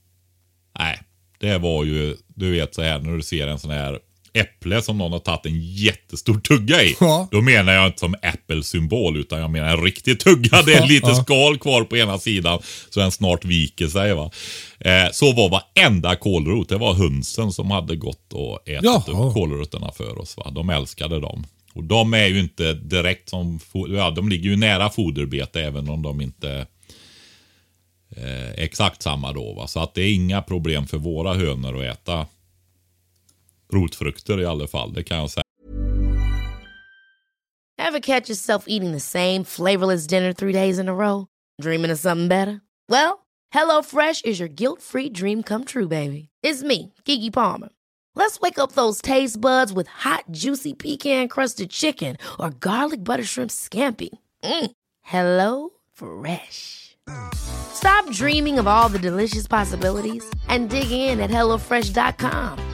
Nej, det var ju, du vet så här när du ser en sån här äpple som någon har tagit en jättestor tugga i. Ja. Då menar jag inte som Apple-symbol utan jag menar en riktig tugga. Det är lite ja. skal kvar på ena sidan så den snart viker sig. Va? Eh, så var varenda kålrot. Det var hönsen som hade gått och ätit Jaha. upp kålrötterna för oss. Va? De älskade dem. Och de är ju inte direkt som, ja de ligger ju nära foderbete även om de inte eh, exakt samma då. Va? Så att det är inga problem för våra hönor att äta rotfrukter i alla fall. Det kan jag säga. Ever catch yourself eating the same flavorless dinner three days in a row? Dreaming of something better? Well, hello fresh is your guilt-free dream come true, baby. It's me, Gigi Palmer. Let's wake up those taste buds with hot, juicy pecan-crusted chicken or garlic butter shrimp scampi. Mm. Hello Fresh. Stop dreaming of all the delicious possibilities and dig in at HelloFresh.com.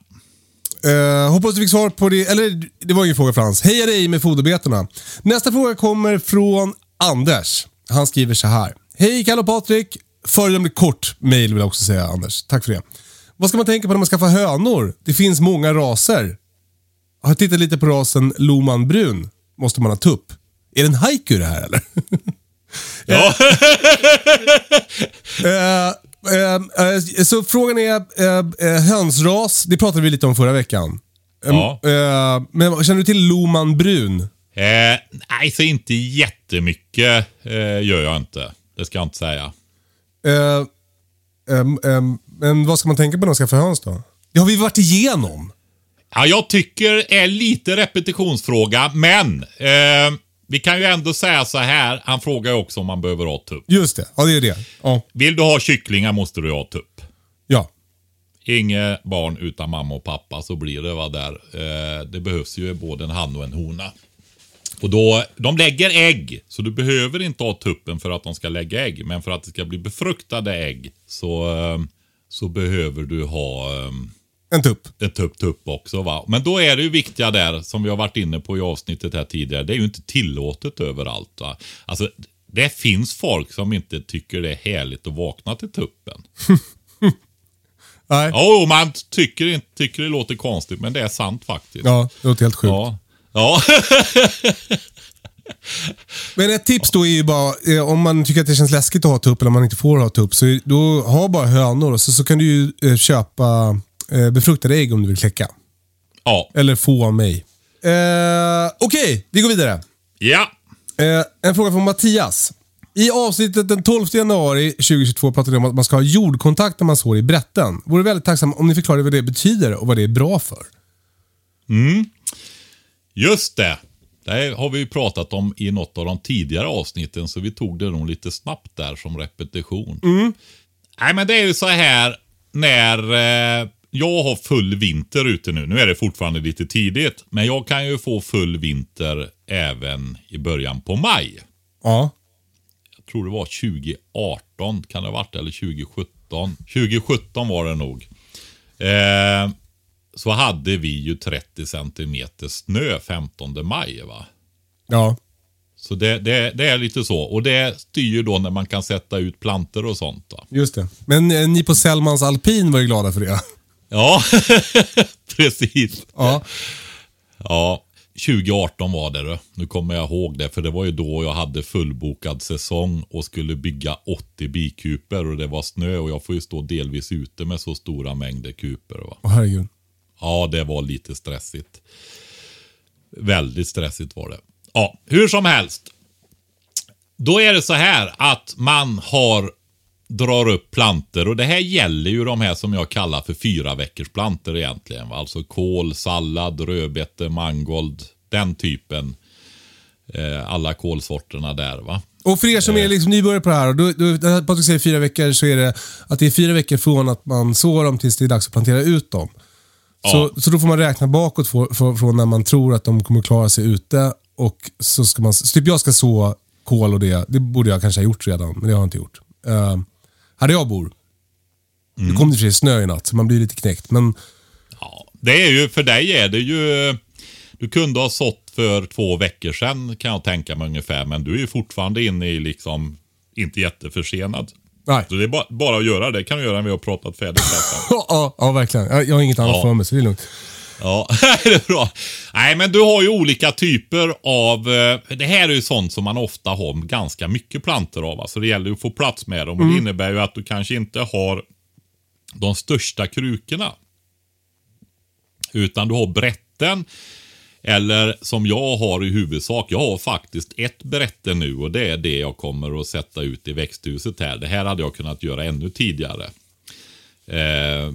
Eh, hoppas du fick svar på det. Eller det var ingen fråga Frans. Heja dig med foderbetorna. Nästa fråga kommer från Anders. Han skriver så här. Hej Kalle och Patrik. föredömligt kort mail vill jag också säga, Anders. Tack för det. Vad ska man tänka på när man skaffar hönor? Det finns många raser. Jag har tittat lite på rasen Loman brun. Måste man ha tupp? Är det en haiku det här eller? Ja. <laughs> Eh, eh, så frågan är, eh, eh, hönsras, det pratade vi lite om förra veckan. Eh, Ja. eh, men känner du till Loman brun? Nej, så inte jättemycket eh, gör jag inte. Det ska jag inte säga. Eh, ehm, ehm, men vad ska man tänka på när man ska få höns då? Det har vi varit igenom. Ja, jag tycker är lite repetitionsfråga, men eh, vi kan ju ändå säga så här. Han frågar ju också om man behöver ha tupp. Just det, ja det är det. Ja. Vill du ha kycklingar måste du ha tupp. ja. Inget barn utan mamma och pappa så blir det va där. Eh, det behövs ju både en han och en hona. Och då, de lägger ägg, så du behöver inte ha tuppen för att de ska lägga ägg. Men för att det ska bli befruktade ägg så, eh, så behöver du ha eh, En tupp. ett tupp tupp också. Va? Men då är det ju viktiga där, som vi har varit inne på i avsnittet här tidigare, det är ju inte tillåtet överallt. Va? Alltså, det finns folk som inte tycker det är härligt att vakna till tuppen. <laughs> Nej. Jo, man tycker, inte, tycker det låter konstigt, men det är sant faktiskt. Ja, det låter helt sjukt. Ja. Ja. <laughs> Men ett tips då är ju bara, eh, om man tycker att det känns läskigt att ha tupp eller om man inte får ha tupp, så då ha bara hönor och så, så kan du ju eh, köpa befruktade ägg om du vill kläcka. ja. Eller få av mig. Eh, Okej, vi går vidare. ja. Eh, en fråga från Mattias. I avsnittet den 12 januari 2022 pratade vi om att man ska ha jordkontakt när man sår i brätten. Vore väldigt tacksam om ni förklarade vad det betyder och vad det är bra för. Just det. Det har vi ju pratat om i något av de tidigare avsnitten, så vi tog det nog lite snabbt där som repetition. Nej, men det är ju så här när eh, jag har full vinter ute nu. Nu är det fortfarande lite tidigt, men jag kan ju få full vinter även i början på maj. Ja. Jag tror det var 2018, kan det ha varit, eller 2017. 2017 var det nog. Eh, så hade vi ju 30 centimeter snö 15 maj. va. Ja. Så det, det, det är lite så. Och det styr ju då när man kan sätta ut planter och sånt. Va? Just det. Men eh, ni på Sellmans Alpin var ju glada för det. Ja, <laughs> precis. Ja. Ja, 2018 var det då. Nu kommer jag ihåg det, för det var ju då jag hade fullbokad säsong och skulle bygga 80 bikuper och det var snö och jag får ju stå delvis ute med så stora mängder kuper. Va? Åh herregud. Ja, det var lite stressigt. Väldigt stressigt var det. Ja, hur som helst. Då är det så här att man har drar upp planter och det här gäller ju de här som jag kallar för fyra veckors planter egentligen. Va? Alltså kål, sallad, rödbete, mangold, den typen. Eh, alla kålsorterna där va. Och för er som är liksom nybörjare på det här, då, då, när Patrik säger fyra veckor så är det att det är fyra veckor från att man sår dem tills det är dags att plantera ut dem. Så, så då får man räkna bakåt för, för, från när man tror att de kommer klara sig ute. Och så ska man, så typ jag ska så kål och det, det borde jag kanske ha gjort redan, men det har jag inte gjort. Uh, här jag bor, det kom det i och för sig snö i natt, så man blir lite knäckt. Men Ja, det är ju, för dig är det ju, du kunde ha sått för två veckor sedan kan jag tänka mig ungefär, men du är ju fortfarande inne i liksom, inte jätteförsenad. nej. Så det är bara, bara att göra det kan du göra när vi har pratat färdigt. <laughs> Ja, ja, verkligen. Jag, jag har inget annat Ja. för mig, så det är lugnt. Ja, <laughs> det är bra. Nej, men du har ju olika typer av... eh, Det här är ju sånt som man ofta har ganska mycket plantor av. Alltså det gäller ju att få plats med dem. Och det innebär ju att du kanske inte har de största krukorna. Utan du har brätten. Eller som jag har i huvudsak. Jag har faktiskt ett brätte nu och det är det jag kommer att sätta ut i växthuset här. Det här hade jag kunnat göra ännu tidigare. Eh,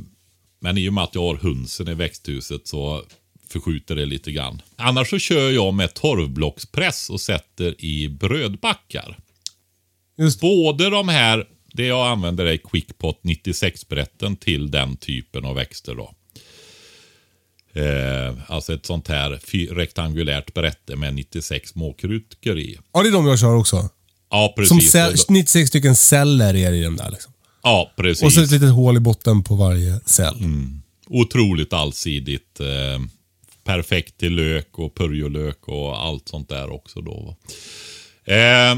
men i och med att jag har hönsen i växthuset så förskjuter det lite grann. Annars så kör jag med torvblockspress och sätter i brödbackar. Just Både de här, det jag använder är Quickpot 96-brätten till den typen av växter då. Eh, alltså ett sånt här rektangulärt brätte med 96 småkrukor i. Ja, det är de jag kör också. Ja, Som precis. cell, 96 stycken celler är det i den där. Liksom. Ja, precis. Och så ett litet hål i botten på varje cell. otroligt allsidigt. Eh, perfekt till lök och purjolök och allt sånt där också då. Eh,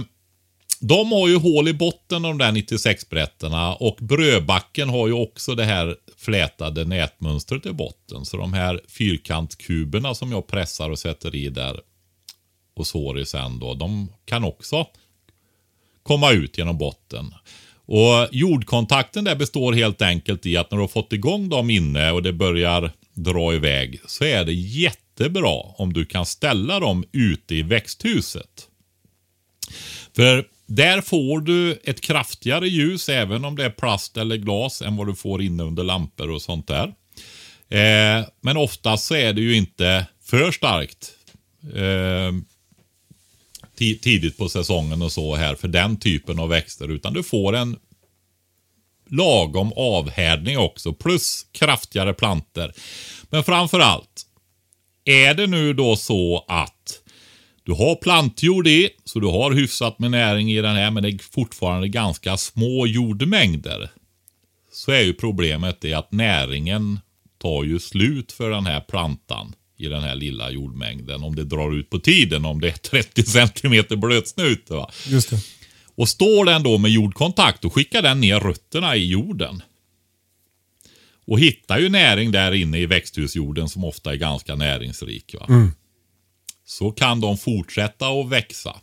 de har ju hål i botten de där 96 brätterna och brödbacken har ju också det här flätade nätmönstret i botten. Så de här fyrkantkuberna som jag pressar och sätter i där och sår i sen då, de kan också komma ut genom botten. Och jordkontakten där består helt enkelt i att när du har fått igång dem inne och det börjar dra iväg så är det jättebra om du kan ställa dem ute i växthuset. För där får du ett kraftigare ljus även om det är plast eller glas än vad du får inne under lampor och sånt där. Eh, men oftast så är det ju inte för starkt. Eh, tidigt på säsongen och så här för den typen av växter. Utan du får en lagom avhärdning också. Plus kraftigare planter. Men framför allt. Är det nu då så att du har plantjord i, så du har hyfsat med näring i den här, men det är fortfarande ganska små jordmängder. Så är ju problemet det att näringen tar ju slut för den här plantan i den här lilla jordmängden. Om det drar ut på tiden, om det är 30 cm blötsnut. Va? Just det. Och står den då med jordkontakt, då skickar den ner rötterna i jorden. Och hittar ju näring där inne i växthusjorden som ofta är ganska näringsrik. Va? Mm. Så kan de fortsätta att växa.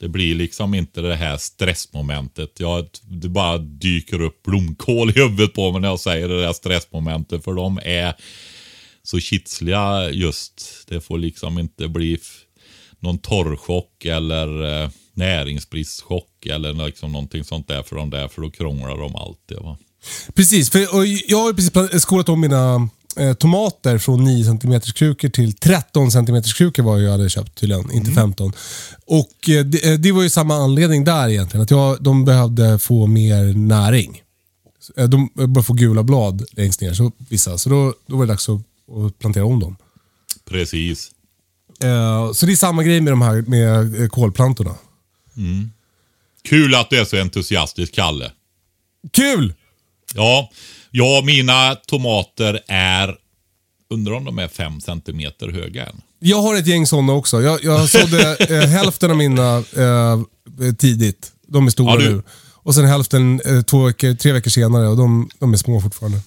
Det blir liksom inte det här stressmomentet. Jag, det bara dyker upp blomkål i huvudet på mig när jag säger det där stressmomentet. För de är så kitsliga just. Det får liksom inte bli någon torrchock eller eh, näringsbristchock eller liksom någonting sånt där för de där. För då krånglar de alltid. Va? Precis, för och jag har precis skolat om mina eh, tomater från 9 cm krukor till 13 cm krukor var jag hade köpt tydligen, inte 15. Och eh, det, eh, det var ju samma anledning där egentligen. Att jag, de behövde få mer näring. Eh, De började få gula blad längst ner, så, vissa. Så då, då var det dags att, att plantera om dem. Precis. Eh, så det är samma grej med de här med eh, kolplantorna. Kul att du är så entusiastisk, Kalle. Kul! Ja, ja mina tomater är, undrar om de är 5 cm höga än. Jag har ett gäng sådana också. Jag, jag sådde eh, <laughs> hälften av mina eh, tidigt. De är stora Ja, du- nu. Och sen hälften eh, två veckor, tre veckor senare och de, de är små fortfarande.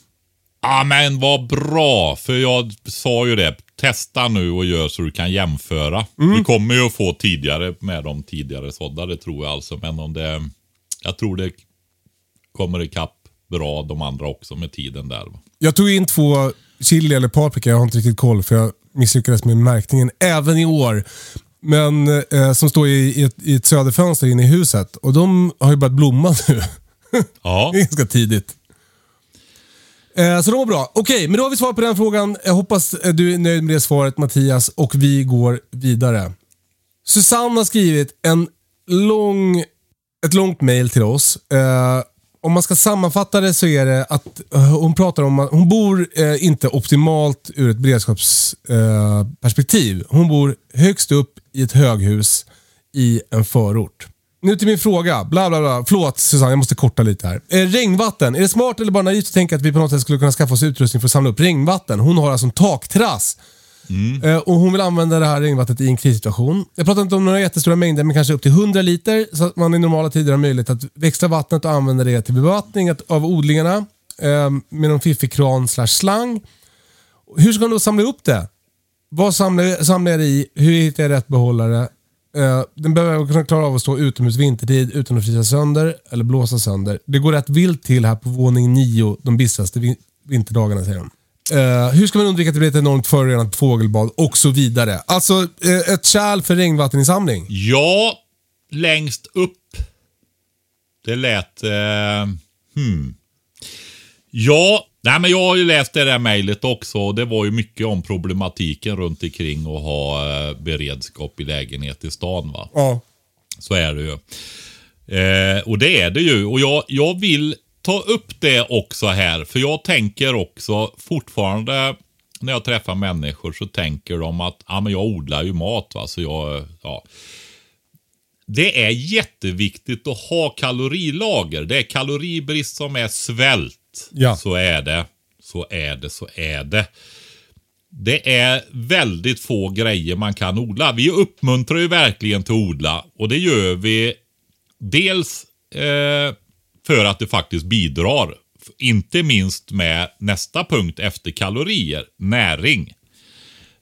Ja men vad bra, för jag sa ju det. Testa nu och gör så du kan jämföra. Du kommer ju att få tidigare med de tidigare sådda, det tror jag alltså. Men om det, jag tror det kommer ikapp bra de andra också med tiden där. Jag tog in två chili eller paprika, jag har inte riktigt koll för jag misslyckades med märkningen även i år. Men eh, som står i, i, ett, i ett söderfönster inne i huset och de har ju börjat blomma nu. Ja, <laughs> Det är ganska tidigt. Eh, så de var bra. Okej, men då har vi svar på den frågan. Jag hoppas eh, du är nöjd med det svaret Mattias och vi går vidare. Susanne har skrivit en lång, ett långt mail till oss. Eh, om man ska sammanfatta det så är det att hon pratar om att hon bor inte optimalt ur ett beredskapsperspektiv. Hon bor högst upp i ett höghus i en förort. Nu till min fråga. Bla bla bla. Förlåt Susanne, jag måste korta lite här. Eh, regnvatten. Är det smart eller bara naivt att tänka att vi på något sätt skulle kunna skaffa oss utrustning för att samla upp regnvatten? Hon har alltså en takterrass. Eh, och Hon vill använda det här regnvattnet i en krissituation. Jag pratar inte om några jättestora mängder, men kanske upp till 100 liter. Så att man i normala tider har möjlighet att växla vattnet och använda det till bevattning att- av odlingarna. Eh, med någon fiffig kran slash slang. Hur ska man då samla upp det? Vad samlar, samlar jag i? Hur hittar jag rätt behållare? Eh, den behöver kunna klara av att stå utomhus vintertid utan att frysa sönder eller blåsa sönder. Det går rätt vilt till här på våning 9 de bistraste vin- vinterdagarna säger de. Uh, hur ska man undvika att det blir ett enormt förorenat fågelbad och så vidare. Alltså uh, ett kärl för regnvatteninsamling. ja längst upp. Det lät... Uh, hmm. Ja, nej men jag har ju läst det där mejlet också. och Det var ju mycket om problematiken runt omkring att ha eh, beredskap i lägenhet i stan. va. Ja. Så är det ju. Eh, och det är det ju. Och jag, jag vill ta upp det också här. För jag tänker också fortfarande när jag träffar människor så tänker de att ah, men jag odlar ju mat. Va? Så jag, ja. Det är jätteviktigt att ha kalorilager. Det är kaloribrist som är svält. Ja. Så är det. Så är det, så är det. Det är väldigt få grejer man kan odla. Vi uppmuntrar ju verkligen till att odla och det gör vi dels eh, för att det faktiskt bidrar, inte minst med nästa punkt efter kalorier, näring.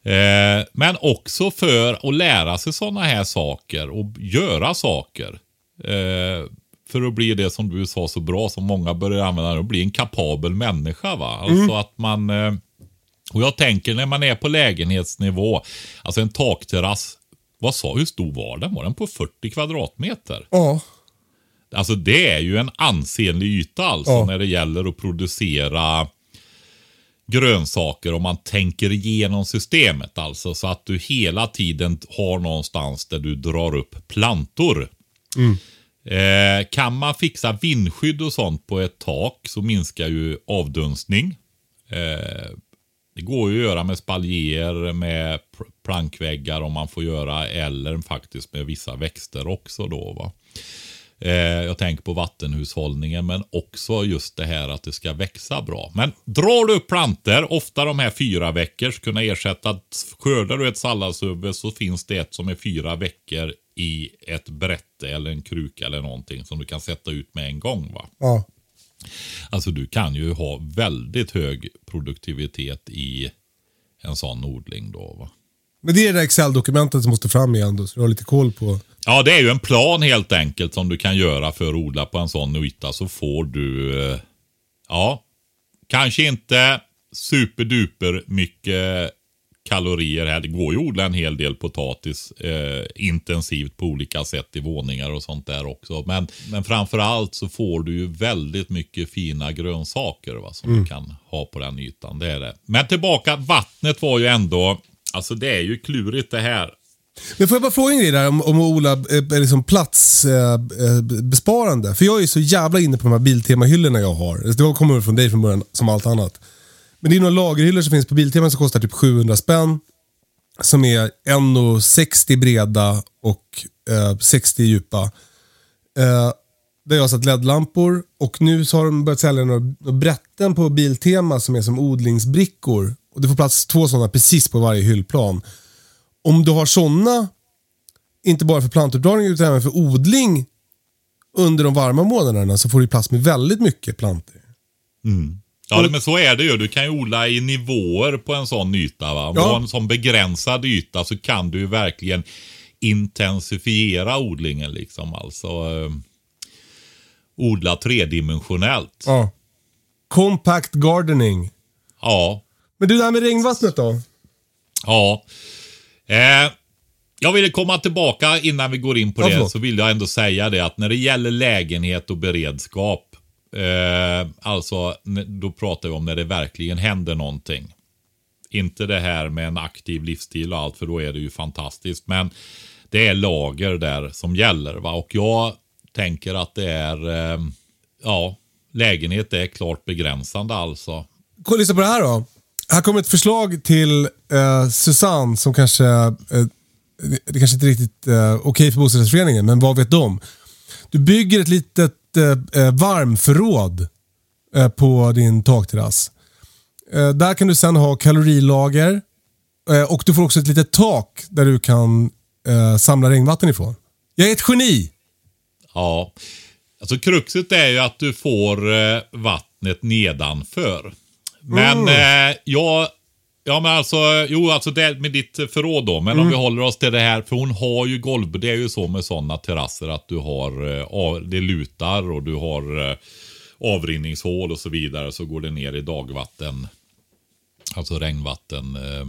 Eh, men också för att lära sig sådana här saker och göra saker. Eh, för att bli det som du sa så bra, som många börjar använda, att bli en kapabel människa. Va? Alltså att man... Eh, och jag tänker när man är på lägenhetsnivå, alltså en takterrass, vad sa, hur stor var den? Var den på 40 kvadratmeter? Ja. Alltså det är ju en ansenlig yta alltså Ja. när det gäller att producera grönsaker om man tänker igenom systemet alltså. Så att du hela tiden har någonstans där du drar upp plantor. Eh, kan man fixa vindskydd och sånt på ett tak så minskar ju avdunstning. Eh, det går ju att göra med spaljer, med plankväggar om man får göra, eller faktiskt med vissa växter också då. va. Eh, jag tänker på vattenhushållningen, men också just det här att det ska växa bra. Men drar du upp planter, ofta de här fyra veckors, kunna ersätta, skördar du ett salladshuvud så finns det ett som är fyra veckor i ett brätte eller en kruka eller någonting som du kan sätta ut med en gång. va. ja. Alltså du kan ju ha väldigt hög produktivitet i en sån odling då. Va? Men det är det där Excel-dokumentet som måste fram igen då, så du har lite koll på. Ja, det är ju en plan helt enkelt som du kan göra för att odla på en sån yta. Så får du, eh, ja, kanske inte superduper mycket kalorier här. Det går ju att odla en hel del potatis eh, intensivt på olika sätt i våningar och sånt där också. Men, men framför allt så får du ju väldigt mycket fina grönsaker va, som du kan ha på den ytan. Det är det. Men tillbaka, vattnet var ju ändå, alltså det är ju klurigt det här. Men får jag bara fråga en grej där om, om att odla eh, liksom platsbesparande? Eh. eh För jag är så jävla inne på de här Biltema-hyllorna jag har. Alltså, det kommer väl från dig från början, som allt annat. Men det är några lagerhyllor som finns på Biltema som kostar typ 700 spänn. Som är 1,60 breda och eh, 60 djupa. Eh, där jag har satt LED-lampor och nu så har de börjat sälja några, några brätten på Biltema som är som odlingsbrickor. Och det får plats två sådana precis på varje hyllplan. Om du har sådana, inte bara för plantuppdragning utan även för odling under de varma månaderna så får du plats med väldigt mycket plantor. Ja, men så är det ju. Du kan ju odla i nivåer på en sån yta. Va? Om Ja. du har en sån begränsad yta så kan du ju verkligen intensifiera odlingen. liksom. Alltså eh, odla tredimensionellt. Ja. Compact gardening. Ja, Men du, det här med regnvattnet då? ja. Eh, jag ville komma tillbaka innan vi går in på Ja, det. förlåt. Så vill jag ändå säga det att när det gäller lägenhet och beredskap. Eh, alltså, då pratar vi om när det verkligen händer någonting. Inte det här med en aktiv livsstil och allt, för då är det ju fantastiskt. Men det är lager där som gäller. Va? Och jag tänker att det är, eh, ja, lägenhet är klart begränsande alltså. Kolla, lyssna på det här då. Här kommer ett förslag till eh, Susanne som kanske, eh, det kanske inte är riktigt eh, okej för bostadsrättsföreningen, men vad vet de? Du bygger ett litet eh, eh, varmförråd eh, på din takterrass. Eh, där kan du sen ha kalorilager eh, och du får också ett litet tak där du kan eh, samla regnvatten ifrån. Jag är ett geni! Ja, alltså kruxet är ju att du får eh, vattnet nedanför. Men eh, jag, ja men alltså, jo alltså det med ditt förråd då. Men om vi håller oss till det här, för hon har ju golv, det är ju så med sådana terrasser att du har, eh, det lutar och du har eh, avrinningshål och så vidare. Så går det ner i dagvatten, alltså regnvatten. Eh,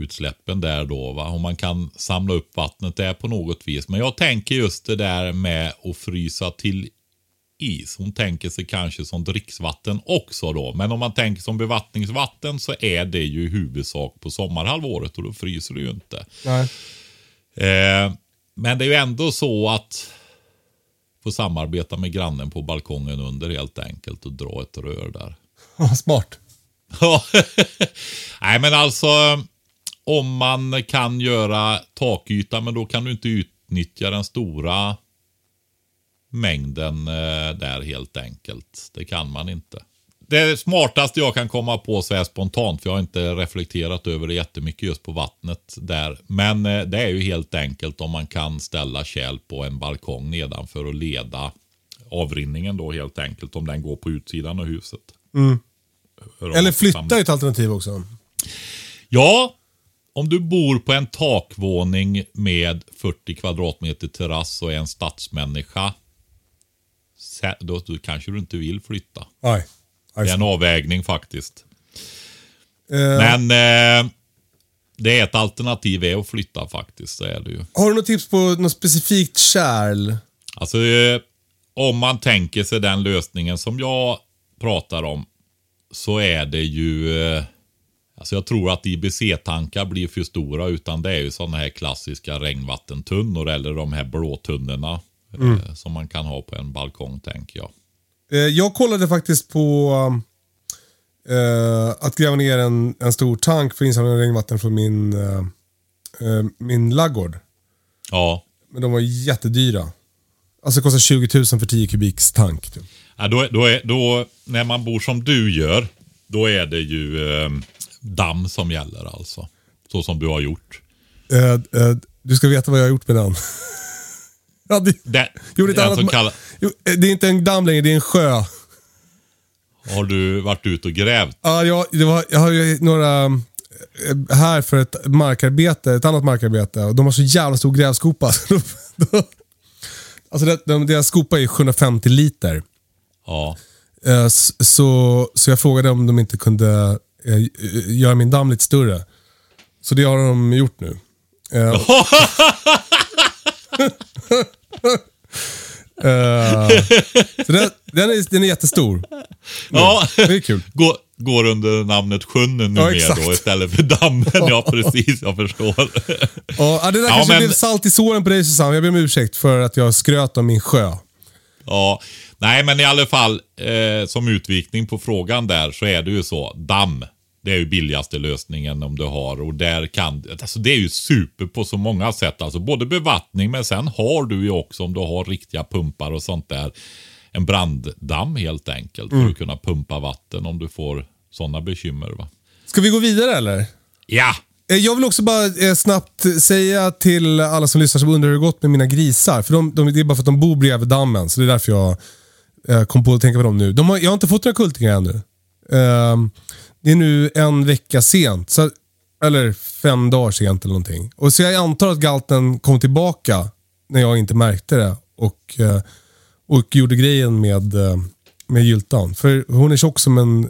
utsläppen där då. Va? Om man kan samla upp vattnet där på något vis. Men jag tänker just det där med att frysa till is. Hon tänker sig kanske som dricksvatten också då. Men om man tänker som bevattningsvatten så är det ju i huvudsak på sommarhalvåret och då fryser det ju inte. Nej. Eh, men det är ju ändå så att få samarbeta med grannen på balkongen under helt enkelt och dra ett rör där. Smart. Ja. <laughs> Nej men alltså om man kan göra takyta men då kan du inte utnyttja den stora mängden eh, där helt enkelt. Det kan man inte. det smartaste jag kan komma på så här spontant, för jag har inte reflekterat över det jättemycket just på vattnet där. Men eh, det är ju helt enkelt om man kan ställa kärl på en balkong nedanför och leda avrinningen då helt enkelt. Om den går på utsidan av huset. Hör Eller flytta är ett alternativ också. Ja, om du bor på en takvåning med 40 kvadratmeter terrass och är en stadsmänniska. Då, då kanske du inte vill flytta. Nej. Det är en avvägning faktiskt. Eh, Men eh, det är ett alternativ är att flytta faktiskt. Så är det ju. Har du något tips på något specifikt kärl? Alltså eh, om man tänker sig den lösningen som jag pratar om. Så är det ju. Eh, alltså jag tror att IBC-tankar blir för stora. Utan det är ju sådana här klassiska regnvattentunnor. Eller de här blåtunnorna. Eh, som man kan ha på en balkong tänker jag. Eh, jag kollade faktiskt på eh, att gräva ner en, en stor tank för insamling av regnvatten från min, min laggård. Ja. Men de var jättedyra. Alltså det kostar 20 000 för 10 kubiks tank. Typ. Ja, då, då, är, då, när man bor som du gör, då är det ju eh, damm som gäller alltså. Så som du har gjort. Eh, eh, du ska veta vad jag har gjort med den. <laughs> ja, det, Det, gjorde ett annat kallar, Jo, det är inte en damm längre, det är en sjö. har du varit ute och grävt? Ja, jag, det var, jag har ju några eh, här för ett markarbete, ett annat markarbete. Och de har så jävla stor grävskopa. <laughs> alltså det, de, deras skopa är 750 liter. Ja. Eh, Så, så jag frågade om de inte kunde eh, göra min damm lite större. Så det har de gjort nu. <laughs> <laughs> Eh, så den, den, är, den är jättestor. ja. Det är kul. Går, går under namnet sjön numera exakt. då istället för dammen. Ja, precis. Jag förstår. Ja, det där Ja, kanske men- blev salt i såren på dig Susanne. Jag ber om ursäkt för att jag skröt om min sjö. Ja, nej men i alla fall eh, som utvikning på frågan där så är det ju så. Damm, det är ju billigaste lösningen om du har och där kan, alltså det är ju super på så många sätt. Alltså både bevattning men sen har du ju också om du har riktiga pumpar och sånt där. En branddamm helt enkelt för att kunna pumpa vatten om du får sådana bekymmer va. Ska vi gå vidare eller? Ja! Eh, Jag vill också bara eh, snabbt säga till alla som lyssnar som undrar hur det gått med mina grisar. För de, de, det är bara för att de bor bredvid dammen, så det är därför jag eh, kom på att tänka på dem nu. De har, jag har inte fått några kultingar ännu. Ehm, det är nu en vecka sent. Så, eller fem dagar sent eller någonting. Och så jag antar att galten kom tillbaka när jag inte märkte det. Och, eh, och gjorde grejen med, eh, med gyltan. För hon är tjock som en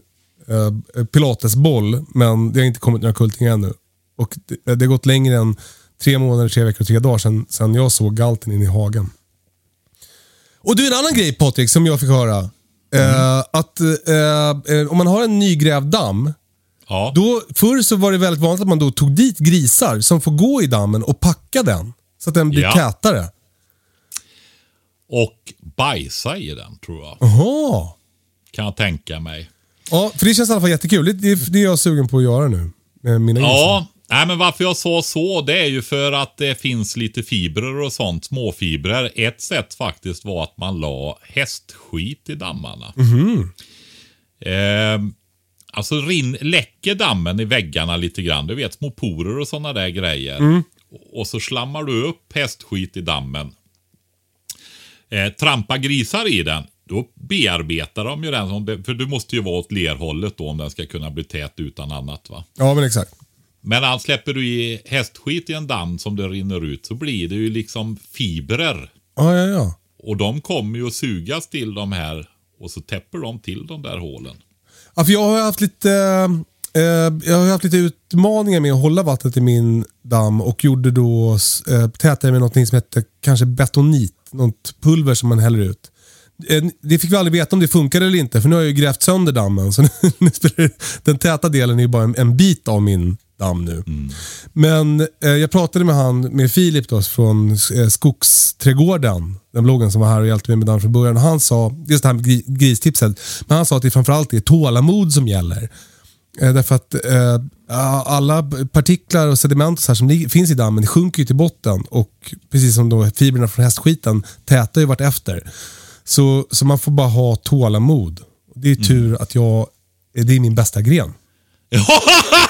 eh, pilatesboll, men det har inte kommit några kultingar ännu. Och det, det har gått längre än tre månader, tre veckor och tre dagar sedan, sedan jag såg galten in i hagen. Och du, en annan grej Patrik som jag fick höra. Eh, att eh, eh, om man har en nygrävd damm, Ja. då, förr så var det väldigt vanligt att man då tog dit grisar som får gå i dammen och packa den. Så att den blir Ja. tätare. Och bajsa i den tror jag. Jaha. Kan jag tänka mig. Ja, för det känns i alla fall jättekul. Det, det, det är jag sugen på att göra nu. Med mina grisar. Ja, nej, men varför jag sa så, det är ju för att det finns lite fibrer och sånt, småfibrer. Ett sätt faktiskt var att man la hästskit i dammarna. Eh, alltså rin, läcker dammen i väggarna lite grann. Du vet små porer och sådana där grejer. Och så slammar du upp hästskit i dammen. Eh, trampa grisar i den. Då bearbetar de ju den. som För du måste ju vara åt lerhållet då om den ska kunna bli tät utan annat. va. Ja, men exakt. Men han släpper du i hästskit i en damm som det rinner ut så blir det ju liksom fibrer. Ja, ja, ja. Och de kommer ju att sugas till de här och så täpper de till de där hålen. Ja, för jag har haft lite, eh, jag har haft lite utmaningar med att hålla vattnet i min damm och gjorde då eh, tätare med något som heter kanske betonit. Något pulver som man häller ut. Eh, Det fick vi aldrig veta om det funkar eller inte för nu har jag ju grävt sönder dammen. Så <laughs> nu den täta delen är ju bara en, en bit av min damm nu. Men eh, jag pratade med han, med Filip då, från eh, Skogsträdgården, den bloggen som var här och hjälpte mig med damm från början. Och han sa, just det här med gri- gristipset, men han sa att det framförallt är tålamod som gäller. Eh, därför att eh, alla partiklar och sediment och så som finns i dammen sjunker ju till botten och precis som då fibrerna från hästskiten tätar ju vart efter. Så, så man får bara ha tålamod. Det är tur att jag, det är min bästa gren. <laughs> <laughs>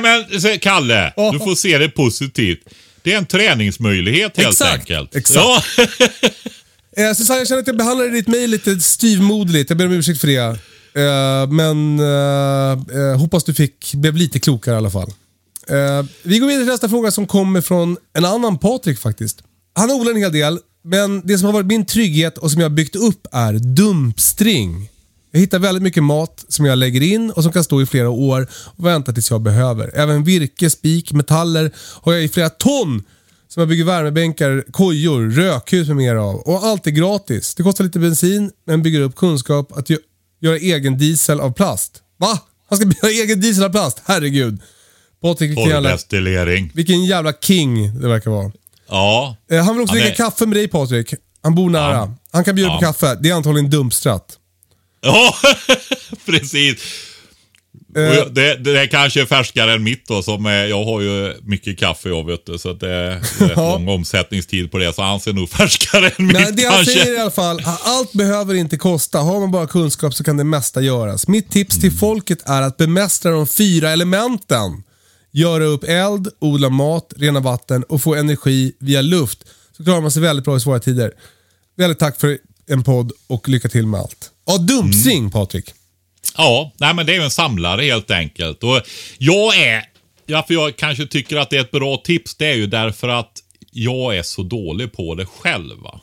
Nej men Kalle, Ja. du får se det positivt. Det är en träningsmöjlighet helt Exakt, enkelt. exakt. Ja. <laughs> Eh, Susanne, jag känner att jag behandlade ditt mejl lite styvmoderligt. Jag ber om ursäkt för det. Eh, men eh, eh, hoppas du fick, blev lite klokare i alla fall. Eh, vi går vidare till nästa fråga som kommer från en annan Patrik faktiskt. Han odlar en hel del, men det som har varit min trygghet och som jag har byggt upp är dumpstring. Jag hittar väldigt mycket mat som jag lägger in och som kan stå i flera år och vänta tills jag behöver. Även virke, spik, metaller har jag i flera ton som jag bygger värmebänkar, kojor, rökhus med mer av. Och allt är gratis. Det kostar lite bensin, men bygger upp kunskap att gö- göra egen diesel av plast. Va? Han ska <laughs> göra egen diesel av plast? Herregud. Patrik, jävla, vilken jävla king det verkar vara. Ja. Eh, Han vill också dricka är- kaffe med dig Patrik. Han bor nära. Ja. Han kan bjuda Ja. på kaffe. Det är antagligen dumpstrat. Ja, <laughs> precis. Jag- det, det är kanske färskare än mitt då. Som är, jag har ju mycket kaffe jag vet du, så det är rätt <laughs> lång omsättningstid på det. Så han ser nog färskare än mitt Men det han kanske. säger i alla fall, allt behöver inte kosta. Har man bara kunskap så kan det mesta göras. Mitt tips till folket är att bemästra de fyra elementen. Göra upp eld, odla mat, rena vatten och få energi via luft. Så klarar man sig väldigt bra i svåra tider. Väldigt tack för en podd och lycka till med allt. Ja, dumpstring Patrik. Ja, nej men det är ju en samlare helt enkelt. Och jag är, ja, för jag kanske tycker att det är ett bra tips, det är ju därför att jag är så dålig på det själv. Va?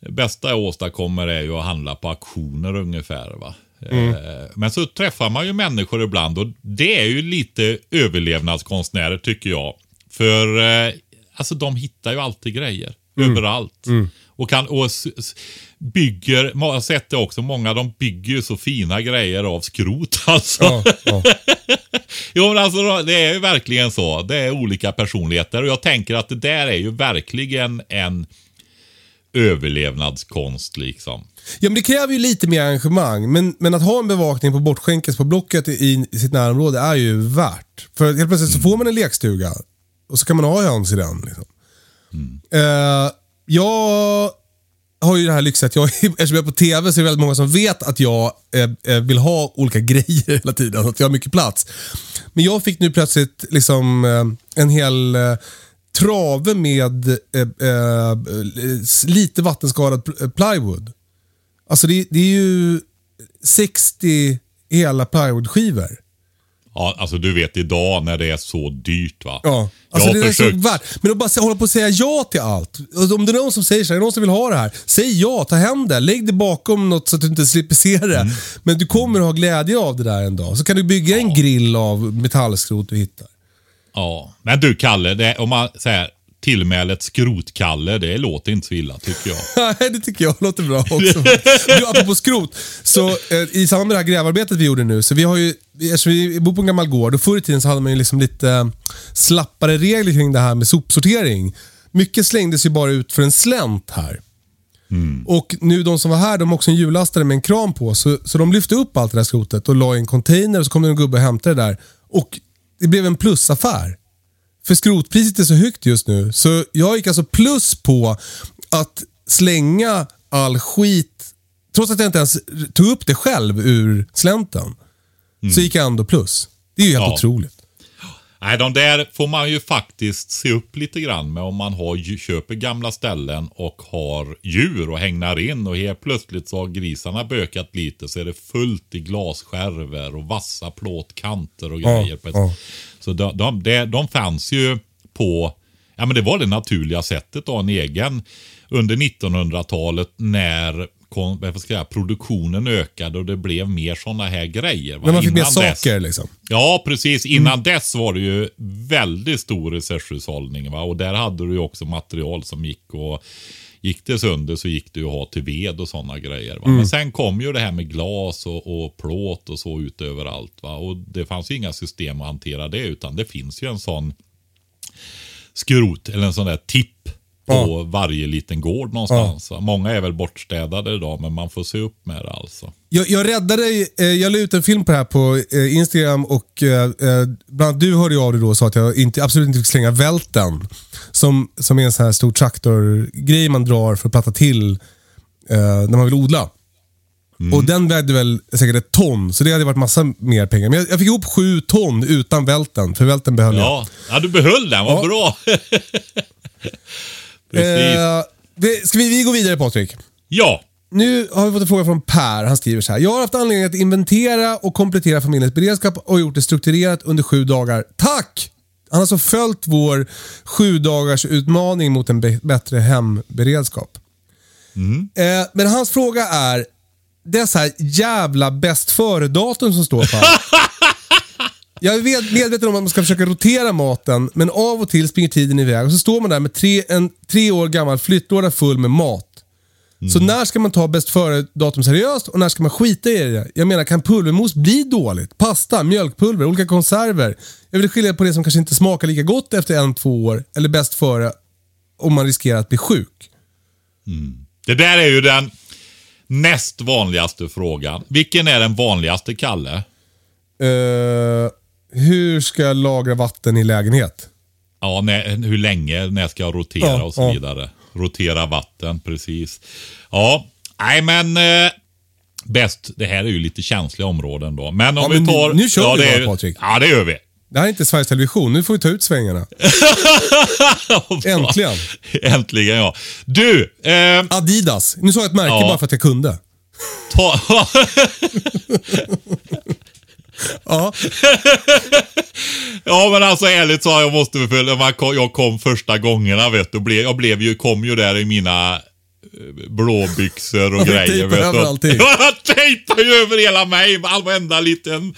Det bästa jag åstadkommer är ju att handla på auktioner ungefär. Va? Eh, Men så träffar man ju människor ibland och det är ju lite överlevnadskonstnärer tycker jag. För eh, alltså de hittar ju alltid grejer. Överallt. Och, kan, och bygger, jag har sett det också, många de bygger ju så fina grejer av skrot <laughs> alltså. Ja, ja. <laughs> Jo men alltså det är ju verkligen så. Det är olika personligheter och jag tänker att det där är ju verkligen en överlevnadskonst liksom. Ja, men det kräver ju lite mer engagemang. Men, men att ha en bevakning på Bortskänkes på Blocket i, i sitt närområde är ju värt. För helt plötsligt så får man en lekstuga och så kan man ha höns i den. Liksom. Eh, jag har ju det här lyxet, jag, <laughs> eftersom jag är på TV så är det väldigt många som vet att jag eh, eh vill ha olika <laughs> grejer hela tiden. Att jag har mycket plats. Men jag fick nu plötsligt liksom eh, en hel eh, trave med eh, eh, lite vattenskadad eh, plywood. Alltså det, det är ju 60 hela plywoodskivor. Ja, alltså du vet idag när det är så dyrt va. Ja, alltså jag det har är så försökt. värt. Men att bara hålla på och säga ja till allt. Och Om det är någon som säger så här, är det någon som vill ha det här? Säg ja, ta hem det. Lägg det bakom något så att du inte slipper se det. Mm. Men du kommer att ha glädje av det där en dag. Så kan du bygga en grill av metallskrot du hittar. Ja, men du Kalle, det, om man säger tillmälet skrotkalle, det låter inte så illa tycker jag. <laughs> Nej, det tycker jag låter bra också. <laughs> du, apropå skrot. Så eh, i samband med det här grävarbetet vi gjorde nu, så vi har ju, eftersom vi bor på en gammal gård och förr i tiden så hade man ju liksom lite eh, slappare regler kring det här med sopsortering. Mycket slängdes ju bara ut för en slänt här. Och nu de som var här, de har också en hjullastare med en kran på. Så, så de lyfte upp allt det där skrotet och la i en container och så kom det en gubbe och hämtade det där. Och det blev en plusaffär. För skrotpriset är så högt just nu. Så jag gick alltså plus på att slänga all skit, trots att jag inte ens tog upp det själv ur slänten. Så gick jag ändå plus. Det är ju helt Ja. otroligt. Nej, de där får man ju faktiskt se upp lite grann med om man har, köper gamla ställen och har djur och hängnar in och helt plötsligt så har grisarna bökat lite så är det fullt i glasskärvor och vassa plåtkanter och Ja, grejer. på ett- ja. Så de, de, de, de fanns ju på, ja men det var det naturliga sättet att ha en egen under 1900-talet när jag säga, produktionen ökade och det blev mer sådana här grejer. va? När man fick mer Innan dess- saker liksom. Ja, precis. Innan dess var det ju väldigt stor resurshushållning. Va? Och där hade du ju också material som gick och Gick det sönder så gick det ju att ha till ved och sådana grejer. Va? Men sen kom ju det här med glas och, och plåt och så ut överallt. Va? Och det fanns ju inga system att hantera det utan det finns ju en sån skrot eller en sån där tipp på Ja. varje liten gård någonstans. va? Många är väl bortstädade idag men man får se upp med det alltså. Jag, jag räddade, eh, jag la ut en film på det här på eh, Instagram och eh, eh, bland annat du hörde ju av dig då och sa att jag inte, absolut inte fick slänga välten. Som, som är en sån här stor traktorgrej man drar för att platta till eh, när man vill odla. Och den vägde väl säkert ett ton, så det hade varit massa mer pengar. Men jag, jag fick ihop sju ton utan välten, för välten behöll jag. Ja, ja du behöll den, vad Ja. bra. <laughs> Precis. Eh, ska vi, vi gå vidare Patrik? Ja, Nu har vi fått en fråga från Per. Han skriver så här. Jag har haft anledning att inventera och komplettera familjens beredskap och gjort det strukturerat under sju dagar. Tack! Han har alltså följt vår sju dagars utmaning mot en bättre hemberedskap. Eh, men hans fråga är, dessa jävla bäst före-datum som står på. <laughs> Jag är med- medveten om att man ska försöka rotera maten, men av och till springer tiden iväg och så står man där med tre, en tre år gammal flyttlåda full med mat. Så när ska man ta bäst före-datum seriöst och när ska man skita i det? Jag menar, kan pulvermos bli dåligt? Pasta, mjölkpulver, olika konserver. Jag vill skilja på det som kanske inte smakar lika gott efter en, två år, eller bäst före om man riskerar att bli sjuk. det där är ju den näst vanligaste frågan. Vilken är den vanligaste, Kalle? Eh, hur ska jag lagra vatten i lägenhet? Ja, när, hur länge, när ska jag rotera Ja, och så ja. vidare. Rotera vatten, precis. Ja, nej men eh, bäst, det här är ju lite känsliga områden då. Men om Ja, vi men tar... nu kör ja, vi det bara, är- Patrik. Ja, det gör vi. Det här är inte Sveriges Television, nu får vi ta ut svängarna. <laughs> Äntligen. Äntligen ja. Du, eh, Adidas. Nu sa jag ett märke Ja. bara för att jag kunde. ta... <laughs> <laughs> Ja. <laughs> Ja men alltså ärligt så jag måste väl, jag kom första gångarna vet du, blev, jag blev ju, kom ju där i mina eh, blåbyxor och grejer. tejpa vet du. över allting. <laughs> Jag tejpade ju över hela mig, varenda liten